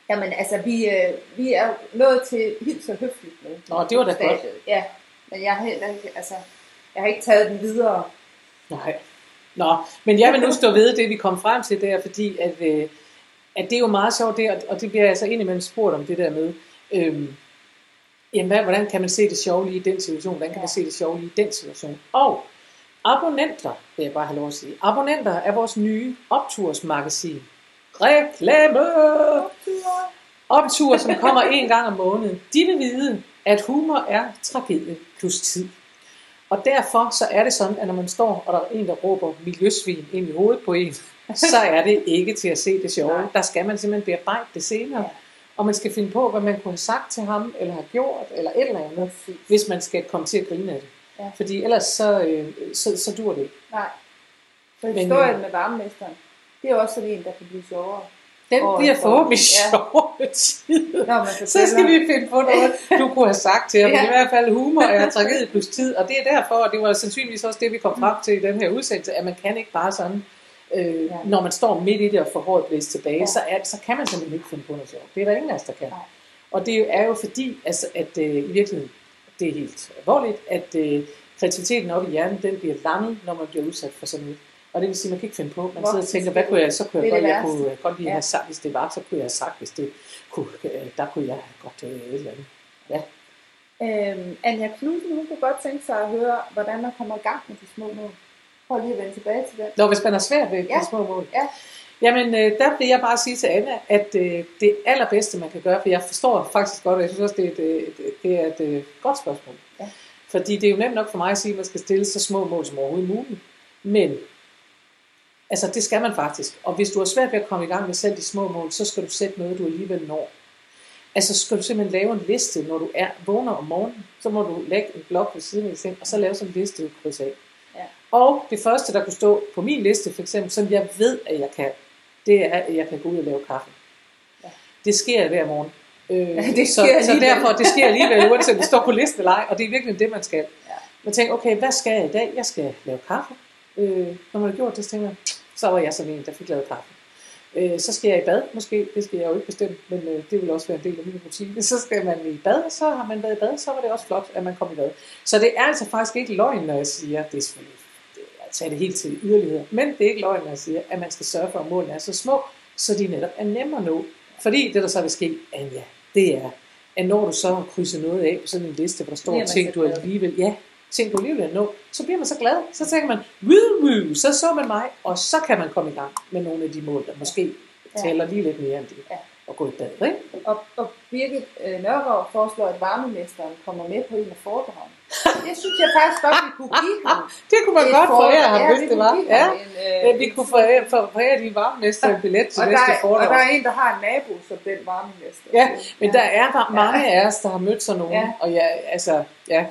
jamen altså, vi, øh, vi er nået til helt så høfligt nu. Nå, det var da godt. Ja, men jeg har heller ikke, altså, jeg har ikke taget den videre. Nej. Nå, men jeg vil nu stå ved det, vi kom frem til der, fordi at, øh, at det er jo meget sjovt det, og- og det bliver jeg altså indimellem spurgt om det der med, øhm, jamen, hvad, hvordan kan man se det sjove lige i den situation? Hvordan kan man se det sjove lige i den situation? Og abonnenter, vil jeg bare have lov at sige, abonnenter er vores nye optursmagasin. Reklame! Optur, som kommer en gang om måneden. De vil vide, at humor er tragedie plus tid. Og derfor så er det sådan, at når man står, og der er en, der råber miljøsvin ind i hovedet på en, så er det ikke til at se det sjove. Nej. Der skal man simpelthen bearbejde det senere. Ja. Og man skal finde på, hvad man kunne have sagt til ham, eller have gjort, eller et eller andet, Præcis. hvis man skal komme til at grine af det. Ja. Fordi ellers så, øh, så, så dur det ikke. Nej. Så Men, historien øh, med varmemesteren, det er også sådan en, der kan blive sjovere. Den Og- bliver forhåbentlig ja. med tiden. Når man Så skal vi finde på noget, du kunne have sagt til ham. Ja. I hvert fald humor er tragedie plus tid. Og det er derfor, og det var sandsynligvis også det, vi kom frem til i den her udsendelse, at man kan ikke bare sådan, øh, Ja. når man står midt i det og får hårdt blæst tilbage, Ja. så, er, så kan man simpelthen ikke finde på noget sjovt. Det er der ingen af os, der kan. Nej. Og det er jo fordi, altså, at øh, i virkeligheden, det er helt alvorligt, at øh, kreativiteten oppe i hjernen, den bliver lammet, når man bliver udsat for sådan noget. Og det vil sige, at man kan ikke finde på. Man sidder og tænker, hvad kunne jeg, så kunne jeg, godt, jeg kunne godt lige Ja. have sagt, hvis det var, så kunne jeg have sagt, hvis det kunne, øh, der kunne jeg have godt øh, et eller andet. Ja. Øhm, Anja Knudsen, hun kunne godt tænke sig at høre, hvordan man kommer i gang med de små mål. Prøv lige at vende tilbage til den. Nå, hvis man har svært ved Ja. små mål. Ja. Jamen, øh, der vil jeg bare sige til Anna, at øh, det allerbedste, man kan gøre, for jeg forstår faktisk godt, og jeg synes også, det er et, øh, et, det er et øh, godt spørgsmål. Ja. Fordi det er jo nemt nok for mig at sige, at man skal stille så små mål som overhovedet muligt. Men, altså det skal man faktisk. Og hvis du har svært ved at komme i gang med selv de små mål, så skal du sætte noget, du alligevel når. Altså skal du simpelthen lave en liste, når du er vågner om morgenen, så må du lægge en blok ved siden af din seng, og så lave sådan en liste, du krydser af. Ja. Og det første, der kunne stå på min liste, for eksempel, som jeg ved, at jeg kan, det er, at jeg kan gå ud og lave kaffe. Ja. Det sker hver morgen. Øh, det så, sker så derfor, det sker alligevel, uanset det står på listen eller ej, og det er virkelig det, man skal. Ja. Man tænker, okay, hvad skal jeg i dag? Jeg skal lave kaffe. Øh, når man har gjort det, så tænker jeg, så var jeg sådan en, der fik lavet kaffe. Øh, så skal jeg i bad, måske. Det skal jeg jo ikke bestemme, men øh, det vil også være en del af min rutine. Så skal man i bad, så har man været i bad, så var det også flot, at man kom i bad. Så det er altså faktisk ikke løgn, når jeg siger, det er selvfølgelig er tage det helt til yderligheder, men det er ikke løgn, når jeg siger, at man skal sørge for, at målene er så små, så de netop er nemmere at nå. Fordi det, der så vil ske, Anja, det er, at når du så har krydset noget af på sådan en liste, hvor der står man ting, du alligevel, ja, ting du alligevel nå, så bliver man så glad. Så tænker man, woo, woo, så så man mig, og så kan man komme i gang med nogle af de mål, der måske Ja. tæller lige lidt mere end det. Ja. Og gå i bad, ikke? Og, og Birgit øh, Nørgaard foreslår, at varmemesteren kommer med på en af foredragene. Det synes jeg faktisk godt, vi kunne give ham. Det kunne man godt forære ham, Ja, hvis vi det var. Ja. en, øh, Ja, vi kunne forære, for- forære de varmemester en billet til og næste er, og der er en, der har en nabo som den varmemester. Ja, men der er mange af os, der har mødt sådan nogen. Ja. Og ja, altså, ja,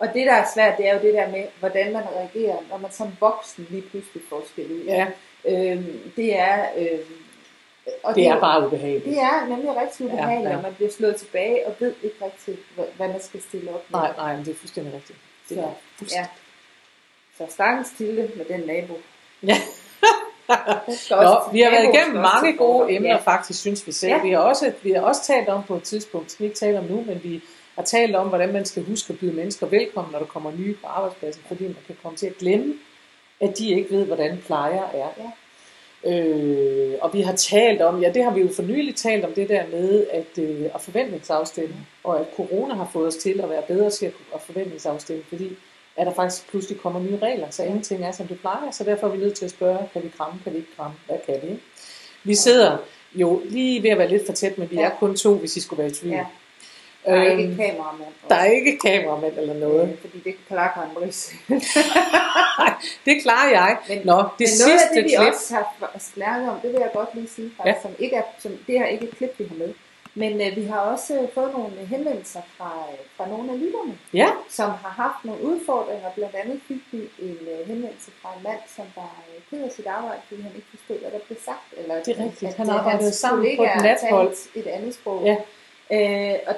Og det, der er svært, det er jo det der med, hvordan man reagerer, når man som voksen lige pludselig får skæld ud. ja, Øhm, det er... Øhm, og det er jo- bare ubehageligt. Det er nemlig rigtig ubehageligt, Ja, ja. og man bliver slået tilbage og ved ikke rigtig, hvad, man skal stille op med. Nej, nej, men det er fuldstændig rigtigt. Det er Så, fuldstændig. ja. Så stakkels til det med den nabo. Ja. Nå, vi har været igennem mange gode emner, Ja. faktisk, synes vi selv. Ja. Vi, har også, vi har også talt om på et tidspunkt, skal vi ikke tale om nu, men vi har talt om, hvordan man skal huske at byde mennesker velkommen, når der kommer nye på arbejdspladsen, fordi man kan komme til at glemme, at de ikke ved, hvordan plejer er. Ja. Øh, og vi har talt om, ja det har vi jo for nylig talt om det der med at, øh, at forventningsafstemme, og at corona har fået os til at være bedre til at, at forventningsafstemme, fordi at der faktisk pludselig kommer nye regler, så ingenting er som det plejer, så derfor er vi nødt til at spørge, kan vi kramme, kan vi ikke kramme, hvad kan vi? Vi sidder jo lige ved at være lidt for tæt, men vi er kun to, hvis I skulle være i tvivl. Ja. Der er ikke Øhm, et kameramand. der er ikke kameramænd eller noget. Øh, fordi det kan klare Karen Brice. Det klarer jeg. Men, Nå, det men sidste noget af det, vi klip. også har snakket om, det vil jeg godt lige sige, faktisk, ja. som ikke er, som, det er ikke et klip, vi har med. Men øh, vi har også øh, fået nogle henvendelser fra, øh, fra nogle af lytterne, Ja, som har haft nogle udfordringer. Blandt andet fik vi en øh, henvendelse fra en mand, som var øh, ked af sit arbejde, fordi han ikke forstod, hvad der blev sagt. Eller Det er rigtigt. at, Han øh, arbejdede sammen på et nathold. et andet sprog. Ja. Øh, og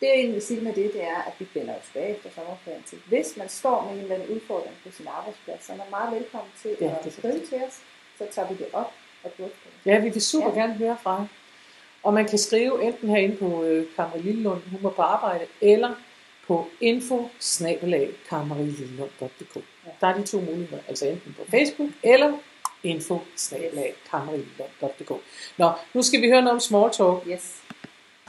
det jeg egentlig vil sige med det, det er, at vi vender jo tilbage efter sommerferien til. Hvis man står med en eller anden udfordring på sin arbejdsplads, så er man meget velkommen til Ja, at skrive til os. Så tager vi det op og drøfter det. Ja, vi vil super ja. gerne høre fra jer. Og man kan skrive enten herinde på øh, Kammer Lillelund, humor på arbejde, eller på info ja. Der er de to muligheder, altså enten på Facebook, eller info Nå, nu skal vi høre noget om small talk. Yes.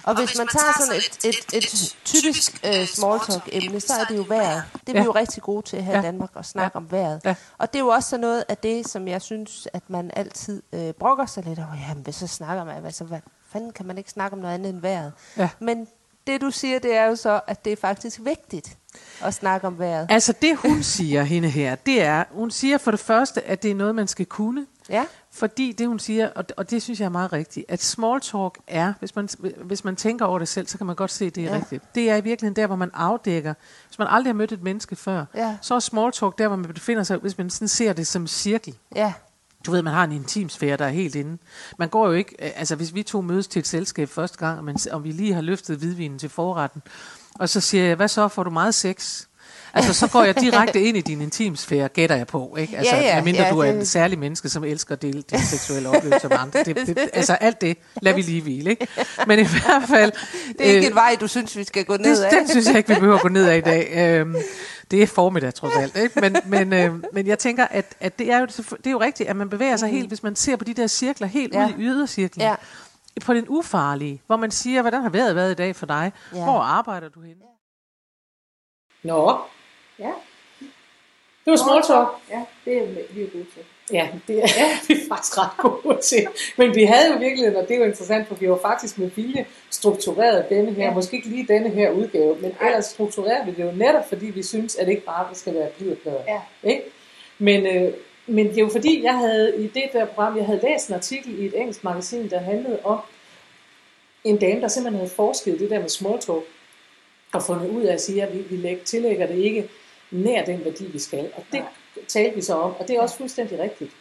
Og hvis man tager sådan et, et, et typisk uh, small talk emne, så er det jo vejret. Det er vi Ja. jo rigtig gode til her i Ja. Danmark at snakke om vejret. Ja. Og det er jo også sådan noget af det, som jeg synes, at man altid øh, brokker sig lidt over. Jamen, hvis så snakker man, altså, hvad fanden kan man ikke snakke om noget andet end vejret? Ja. Men det du siger, det er jo så, at det er faktisk vigtigt at snakke om vejret. Altså det hun siger, hende her, det er, hun siger for det første, at det er noget, man skal kunne. Ja, Fordi det hun siger, og, og det synes jeg er meget rigtigt, at small talk er, hvis man, hvis man tænker over det selv, så kan man godt se, at det er Ja. rigtigt. Det er i virkeligheden der, hvor man afdækker, hvis man aldrig har mødt et menneske før, Ja. så er small talk der, hvor man befinder sig, hvis man sådan ser det som en cirkel. ja, Du ved, man har en intimsfære, der er helt inde. Man går jo ikke, øh, altså hvis vi to mødes til et selskab første gang, og, man, og vi lige har løftet hvidvinen til forretten, og så siger jeg, hvad så, får du meget sex? Altså, så går jeg direkte ind i din intimsfære, gætter jeg på, ikke? Altså, Ja, ja, medmindre ja, du er det- en særlig menneske, som elsker at dele dine seksuelle oplevelser med andre. Det, det, altså, alt det lader vi lige hvile, ikke? Men i hvert fald... det er ikke øh, en vej, du synes, vi skal gå ned det, ad. den synes jeg ikke, vi behøver at gå ned ad i dag. Øhm, det er formiddag, trods alt. Ikke? Men, men, øh, men jeg tænker, at, at det, er jo, det er jo rigtigt, at man bevæger sig helt, hvis man ser på de der cirkler, helt Ja. ud i ydercirklen. Ja. På den ufarlige, hvor man siger, hvordan har vejret været i dag for dig? Ja. Hvor arbejder du henne? Nå, Ja. det var small talk. Ja, det er vi er gode til. Ja, det er vi er faktisk ret gode til. Men vi havde jo virkelig, og det er jo interessant, for vi var faktisk med vilje struktureret denne her, Ja. måske ikke lige denne her udgave, men Nej. ellers struktureret vi det jo netop, fordi vi synes, at det ikke bare skal være blidplader. Ja. Ikke? Men, øh, men det er jo fordi, jeg havde i det der program, jeg havde læst en artikel i et engelsk magasin, der handlede om en dame, der simpelthen havde forsket det der med small talk, og fundet ud af at sige, at vi, vi læg- tillægger det ikke nær den værdi, vi skal. Og det Nej. talte vi så om, og det er også fuldstændig rigtigt.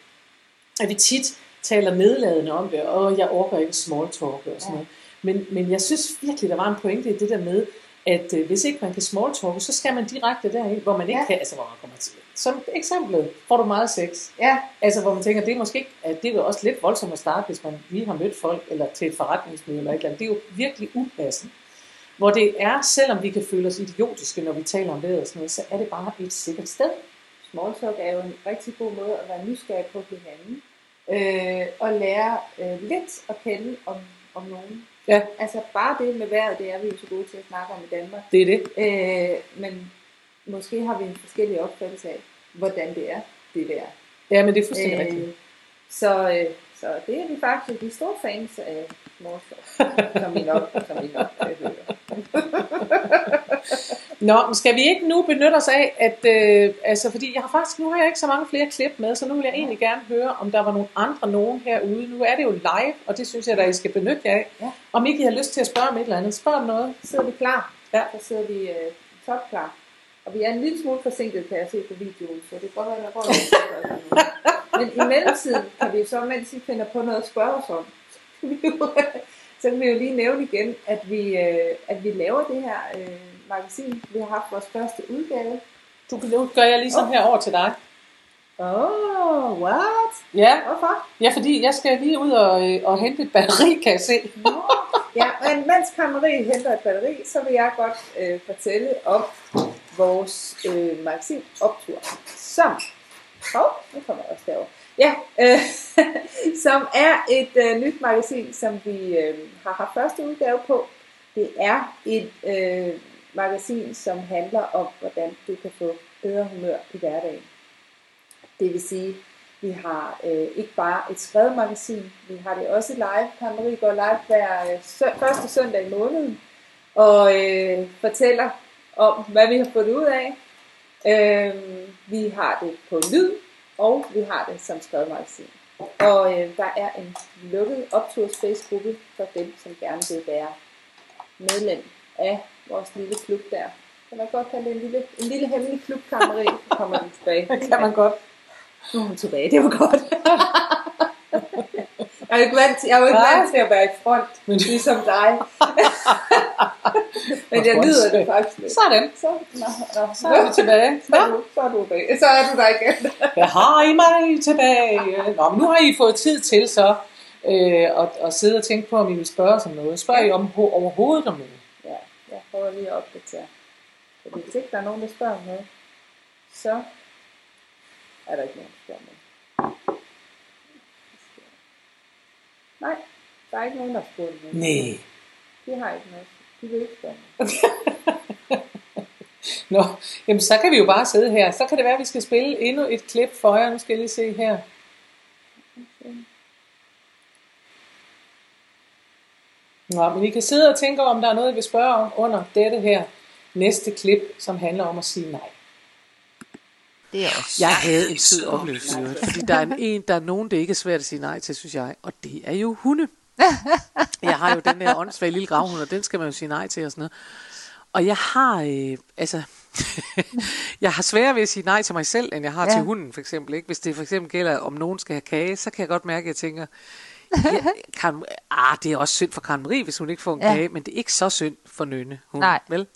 At vi tit taler nedladende om det, og jeg orker ikke small talk og sådan Ja. noget. Men, men jeg synes virkelig, der var en pointe i det der med, at øh, hvis ikke man kan small talk, så skal man direkte derind, hvor man ikke Ja. kan, altså hvor man kommer til. Som eksemplet, får du meget sex. Ja, Altså hvor man tænker, det er måske ikke, at det er jo også lidt voldsomt at starte, hvis man lige har mødt folk, eller til et forretningsmøde eller et eller andet. Det er jo virkelig upassende. Hvor det er, selvom vi kan føle os idiotiske, når vi taler om vejret og sådan noget, så er det bare et sikkert sted. small talk er jo en rigtig god måde at være nysgerrig på hinanden. Øh, og lære øh, lidt at kende om, om nogen. Ja. Altså bare det med vejret, det er vi jo så gode til at snakke om i Danmark. Det er det. Øh, men måske har vi en forskellig opfattelse af, hvordan det er, det der. Ja, men det er fuldstændig øh, rigtigt. så, øh, så det er vi faktisk de store fans af talk, som I nok, som I nok kan høre. Nå, men skal vi ikke nu benytte os af, at, øh, altså fordi jeg har faktisk, nu har jeg ikke så mange flere klip med, så nu vil jeg egentlig gerne høre, om der var nogle andre nogen herude. Nu er det jo live, og det synes jeg, at I skal benytte jer af. Ja. Om ikke I har lyst til at spørge om et eller andet, spørg om noget. Så sidder vi klar. Ja. Så sidder vi øh, top klar. Og vi er en lille smule forsinket, kan jeg se på videoen, så det godt være, der går. Men i mellemtiden kan vi så, mens I finder på noget at spørge os om, så kan vi jo, så kan lige nævne igen, at vi, øh, at vi laver det her øh, magasin. Vi har haft vores første udgave. Du, nu gør jeg lige sådan her over til dig. Oh, what? Ja, Hvorfor? ja fordi jeg skal lige ud og, øh, og hente et batteri, kan jeg se. Nå. Ja, men mens Marie henter et batteri, så vil jeg godt øh, fortælle om vores øh, magasin Optur, som, oh, nu kommer jeg også derover. Ja, øh, som er et øh, nyt magasin, som vi øh, har haft første udgave på. Det er et øh, magasin, som handler om, hvordan du kan få bedre humør i hverdagen. Det vil sige, vi har øh, ikke bare et skrevet magasin, vi har det også live. Karen Marie går live hver øh, sø- første søndag i måneden og øh, fortæller om, hvad vi har fået ud af. Øh, vi har det på lyd, og vi har det som skrevet magasin. Og øh, der er en lukket opturspace-gruppe for dem, som gerne vil være medlem af vores lille klub der. Kan man godt kalde det en lille, en lille hemmelig klub, Karen Marie, så kommer den tilbage. Det kan man godt. Nu er hun tilbage, det var godt. jeg er jo ikke vant til, jeg er jo ikke vant til at være i front, Men- ligesom dig. Men jeg lyder det faktisk lidt. Sådan, Så, nå, nå. så er vi tilbage. Så er du, så er du tilbage. Så er du der igen. Jeg har I mig tilbage. Nå, men nu har I fået tid til så øh, at, at sidde og tænke på, om I vil spørge os om noget. Spørger I om, overhovedet om noget? Ja, jeg prøver lige at opdatere. Fordi hvis ikke der er nogen, der spørger om noget, så er der ikke nogen, der spørger om noget. Nej, der er ikke nogen, der har spurgt noget. Nej. De har ikke noget. De vil ikke. Nå, jamen så kan vi jo bare sidde her. Så kan det være, at vi skal spille endnu et klip for jer. Nu skal jeg lige se her. Nå, men I kan sidde og tænke over, om der er noget, I vil spørge om under dette her næste klip, som handler om at sige nej. Det er også. Jeg havde en sød oplevelse, fordi der er en, en, der er nogen, det ikke er svært at sige nej til, synes jeg, og det er jo hunde. Jeg har jo den der åndssvage lille gravhund, og den skal man jo sige nej til og sådan noget. Og jeg har, øh, altså, jeg har sværere ved at sige nej til mig selv, end jeg har ja. til hunden, for eksempel. Ikke? Hvis det for eksempel gælder, om nogen skal have kage, så kan jeg godt mærke, at jeg tænker, ja, Karen, ah, det er også synd for Karen Marie, hvis hun ikke får en Ja. kage, men det er ikke så synd for Nynne, hun, Nej. vel?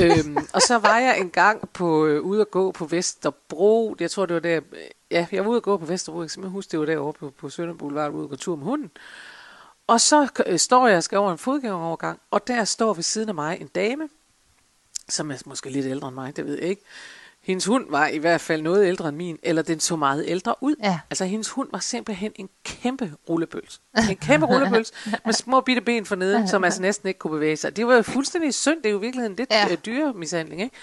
øhm, og så var jeg en gang på, øh, ude at gå på Vesterbro. Jeg tror, det var der... øh, Ja, jeg var ude at gå på Vesterbro. Jeg kan simpelthen huske, det var derovre på, på Sønder Boulevard, ude at gå tur med hunden. Og så øh, står jeg og skal over en fodgængerovergang, og der står ved siden af mig en dame, som er måske lidt ældre end mig, det ved jeg ikke. Hendes hund var i hvert fald noget ældre end min, eller den så meget ældre ud. Ja. Altså hendes hund var simpelthen en kæmpe rullebøls. En kæmpe rullebøls med små bitte ben for neden, som altså næsten ikke kunne bevæge sig. Det var jo fuldstændig synd, det er jo i virkeligheden lidt Ja. ja. dyre mishandling, ikke?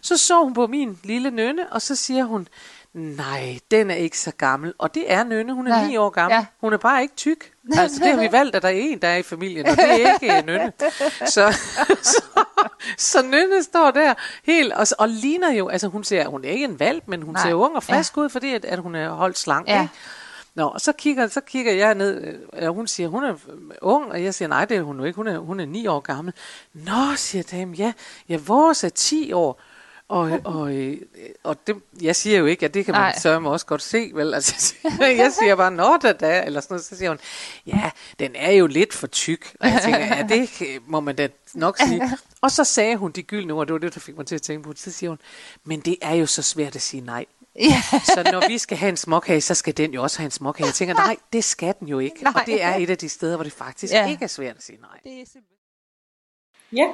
Så så hun på min lille nønne, og så siger hun, nej, den er ikke så gammel. Og det er nønne, hun er Nej. 9 år gammel. Ja. Ja. Hun er bare ikke tyk. Altså det har vi valgt, at der er en, der er i familien, og det er ikke øh, nønne. Så, så, så Nynne står der helt, og, og ligner jo, altså hun ser, hun er ikke en valp, men hun Nej. Nej. ser ung og frisk ja. ud, fordi at, at hun er holdt slank. Ja. Ikke? Nå, og så kigger, så kigger jeg ned, øh, og hun siger, hun er øh, ung, og jeg siger, nej, det er hun jo ikke, hun er, hun er 9 år gammel. Nå, siger damen, ja, ja, vores er 10 år. Og, og, øh, og det, jeg siger jo ikke, at det kan man Nej. sørge også godt se, vel? Altså, jeg siger bare, nå da da, eller sådan noget. Så siger hun, ja, den er jo lidt for tyk. Og jeg tænker, ja, det må man da nok sige. Og så sagde hun de gyldne ord, det var det, der fik mig til at tænke på det. Så siger hun, men det er jo så svært at sige nej. Ja. Så når vi skal have en småkage, så skal den jo også have en småkage. Jeg tænker, nej, det skal den jo ikke. Nej. Og det er et af de steder, hvor det faktisk ja. ikke er svært at sige nej. Det er simpelthen. Ja,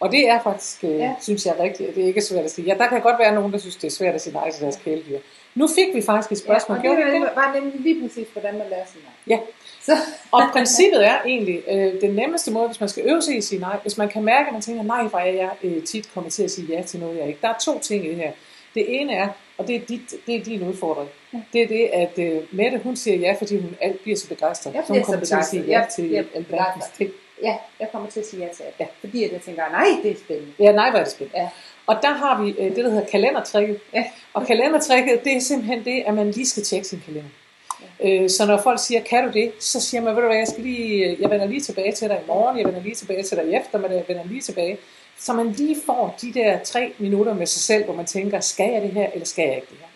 og det er faktisk, øh, Ja. ja. synes jeg rigtigt, at det ikke er svært at sige. Ja, der kan godt være nogen, der synes, det er svært at sige nej til deres kæledyr. Nu fik vi faktisk et spørgsmål. Ja, Ja, og det det? var nemlig lige præcis, hvordan man lærer sig nej. Ja, Så, og princippet er egentlig øh, den nemmeste måde, hvis man skal øve sig i at sige nej. Hvis man kan mærke, at man tænker, nej, hvor er jeg øh, tit kommer til at sige ja til noget, jeg ikke. Der er to ting i det her. Det ene er, og det er, dit, det er din udfordring, det er det, at øh, Mette, hun siger ja, fordi hun alt bliver så begejstret. Jeg så hun bliver så kommer til at sige ja Jeg- til jeg alverdens begejstret. ting. Ja, jeg kommer til at sige ja til. Ja. Fordi at jeg tænker, nej, det er spændende. Ja, nej, hvor er det spændende. Ja. Og der har vi øh, det, der hedder kalendertrækket. Ja. Og kalendertrækket, det er simpelthen det, at man lige skal tjekke sin kalender. Øh, så når folk siger, kan du det? Så siger man, ved du hvad, jeg, skal lige, øh, jeg vender lige tilbage til dig i morgen, jeg vender lige tilbage til dig i eftermiddag, jeg vender lige tilbage. Så man lige får de der tre minutter med sig selv, hvor man tænker, skal jeg det her, eller skal jeg ikke det her?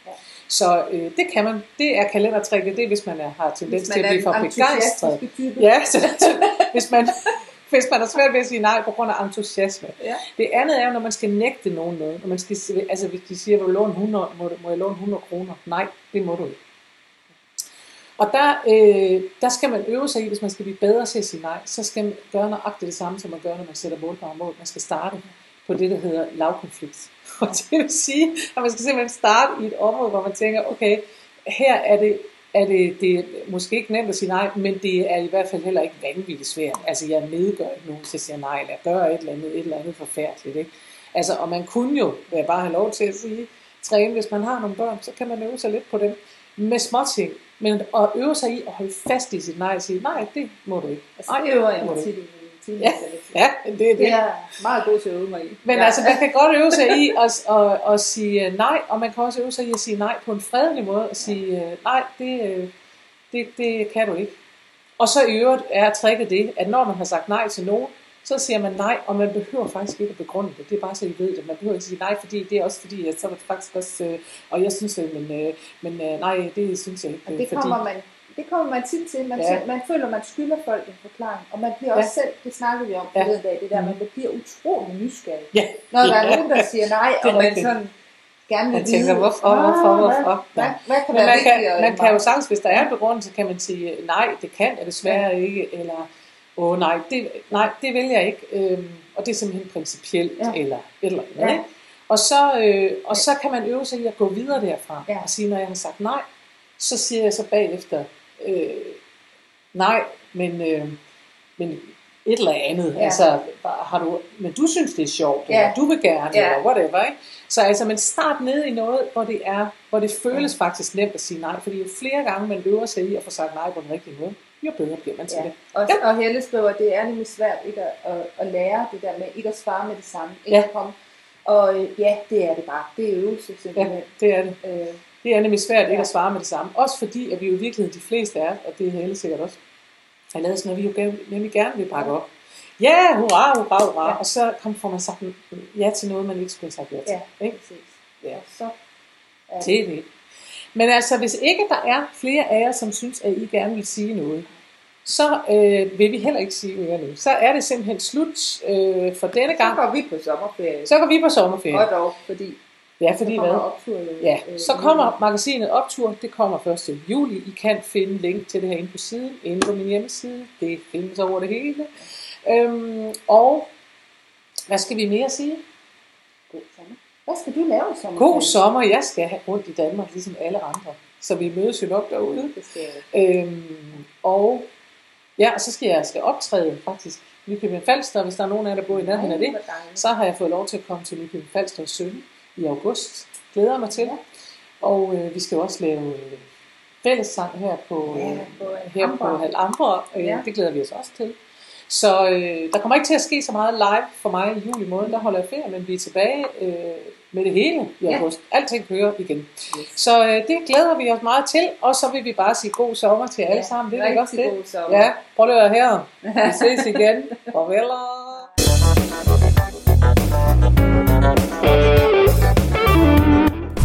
Så øh, det kan man. Det er kalendertrækket, det er, hvis man er, har tendens til at blive for begejstret. Ja, så, så, hvis, man, hvis man har svært ved at sige nej på grund af entusiasme. Ja. Det andet er jo, når man skal nægte nogen noget. Når man skal, altså hvis de siger, vil du låne 100, må, må jeg låne 100 kroner? Nej, det må du ikke. Og der, øh, der skal man øve sig i, hvis man skal blive bedre til at sige nej, så skal man gøre nøjagtigt det samme, som man gør, når man sætter målbare mål. Man skal starte på det, der hedder lavkonflikt. Og det vil sige, at man skal simpelthen starte i et område, hvor man tænker, okay, her er det, er det, det er måske ikke nemt at sige nej, men det er i hvert fald heller ikke vanvittigt svært. Altså jeg nedgør ikke nogen til at sige nej, eller jeg gør et eller andet, et eller andet forfærdeligt. Ikke? Altså, og man kunne jo vil jeg bare have lov til at sige, træne, hvis man har nogle børn, så kan man øve sig lidt på dem med små ting. Men at øve sig i at holde fast i sit nej og sige, nej, det må du ikke. Altså, Nej, det øver jeg mig tit Ja, ja, det er det. Det er meget god til at øve mig i. Men ja. altså, man kan godt øve sig i at, at, at sige øh, nej, og man kan også øve sig i at sige nej på en fredelig måde, og sige øh, nej, det, øh, det, det kan du ikke. Og så i øvrigt er tricket det, at når man har sagt nej til nogen, så siger man nej, og man behøver faktisk ikke at begrunde det. Det er bare så, I ved det. Man behøver ikke sige nej, fordi det er også fordi, at så er det faktisk også, øh, og jeg synes men, øh, men øh, nej, det synes jeg ikke. Og det fordi, kommer man det kommer man tit til. Man, Ja. ja. man føler, man skylder folk en forklaring. Og man bliver også selv, det snakkede vi om Ja. forleden dag, det der, man bliver utrolig nysgerrig. ja, Når der er Ja. nogen, der siger nej, er og man sådan gerne vil Man tænker, vide, hvorfor, "Ah, hvorfor, hvad- hvorfor?" Hvad, Ja. hvad kan Men være man kan, man kan jo sagtens, hvis der er en begrundelse, kan man sige, nej, det kan jeg desværre ikke, eller åh nej, det, nej, det vil jeg ikke, øhm, og det er simpelthen principielt, Ja. ja. eller et eller andet. Ja. Ja. Og, så, øh, og så kan man øve sig i at gå videre derfra, Ja. og sige, når jeg har sagt nej, så siger jeg så bagefter, øh, nej, men, øh, men et eller andet, Ja. ja. altså, har du, men du synes, det er sjovt, Ja. eller du vil gerne, Ja. eller whatever, ikke? Så altså, man start ned i noget, hvor det er, hvor det føles faktisk nemt at sige nej, fordi jo flere gange man øver sig i at få sagt nej på den rigtige måde, jo bedre bliver man til Ja. det. Og, Ja. og Helle skriver, at det er nemlig svært ikke at, at, at lære det der med ikke at svare med det samme. Ikke Ja. at komme. Og øh, ja, det er det bare. Det er øvelse Ja, simpelthen. det er det. Øh, Det er nemlig svært ikke at svare med det samme. Også fordi, at vi jo i virkeligheden, de fleste er, og det er Helle sikkert også, har lavet sådan noget, vi jo gerne- nemlig gerne vil bakke op. Ja, hurra, hurra, hurra. Ja. Og så kom, får man sagt ja til noget, man ikke skulle have sagt ja til. ja, Ikke? præcis. Ja. Og så, ja, er det. Men altså, hvis ikke der er flere af jer, som synes, at I gerne vil sige noget, så øh, vil vi heller ikke sige mere nu. Så er det simpelthen slut øh, for denne så gang. går vi på sommerferie. Så går vi på sommerferie. Og dog, fordi Ja, fordi så hvad? optur jo. Ja, øh, så kommer magasinet Optur, det kommer 1. juli. I kan finde link til det her inde på siden, inde på min hjemmeside. Det findes over det hele. Øhm, og hvad skal vi mere sige? God sommer. Hvad skal du lave i sommer? God sommer, jeg skal have rundt i Danmark, ligesom alle andre. Så vi mødes jo nok derude. Det skal jeg. Øhm, og ja, og så skal jeg skal optræde faktisk. Nykøbing Falster, hvis der er nogen af jer, der bor i nærheden af det. Så har jeg fået lov til at komme til Nykøbing Falster og synge i august. Glæder mig til. Ja. Og øh, vi skal også lave øh, fællessang her på, Ja, øh, på her på. Halambra. Øh, Ja. Det glæder vi os også til. Så øh, der kommer ikke til at ske så meget live for mig i juli måned. Der holder jeg ferie, men vi er tilbage øh, med det hele i Ja. august. Alting kører igen. Så øh, det glæder vi os meget til. Og så vil vi bare sige god sommer til alle sammen. Det er ikke også det? god sommer. Ja, prøv at høre her. Vi ses igen. Farvel.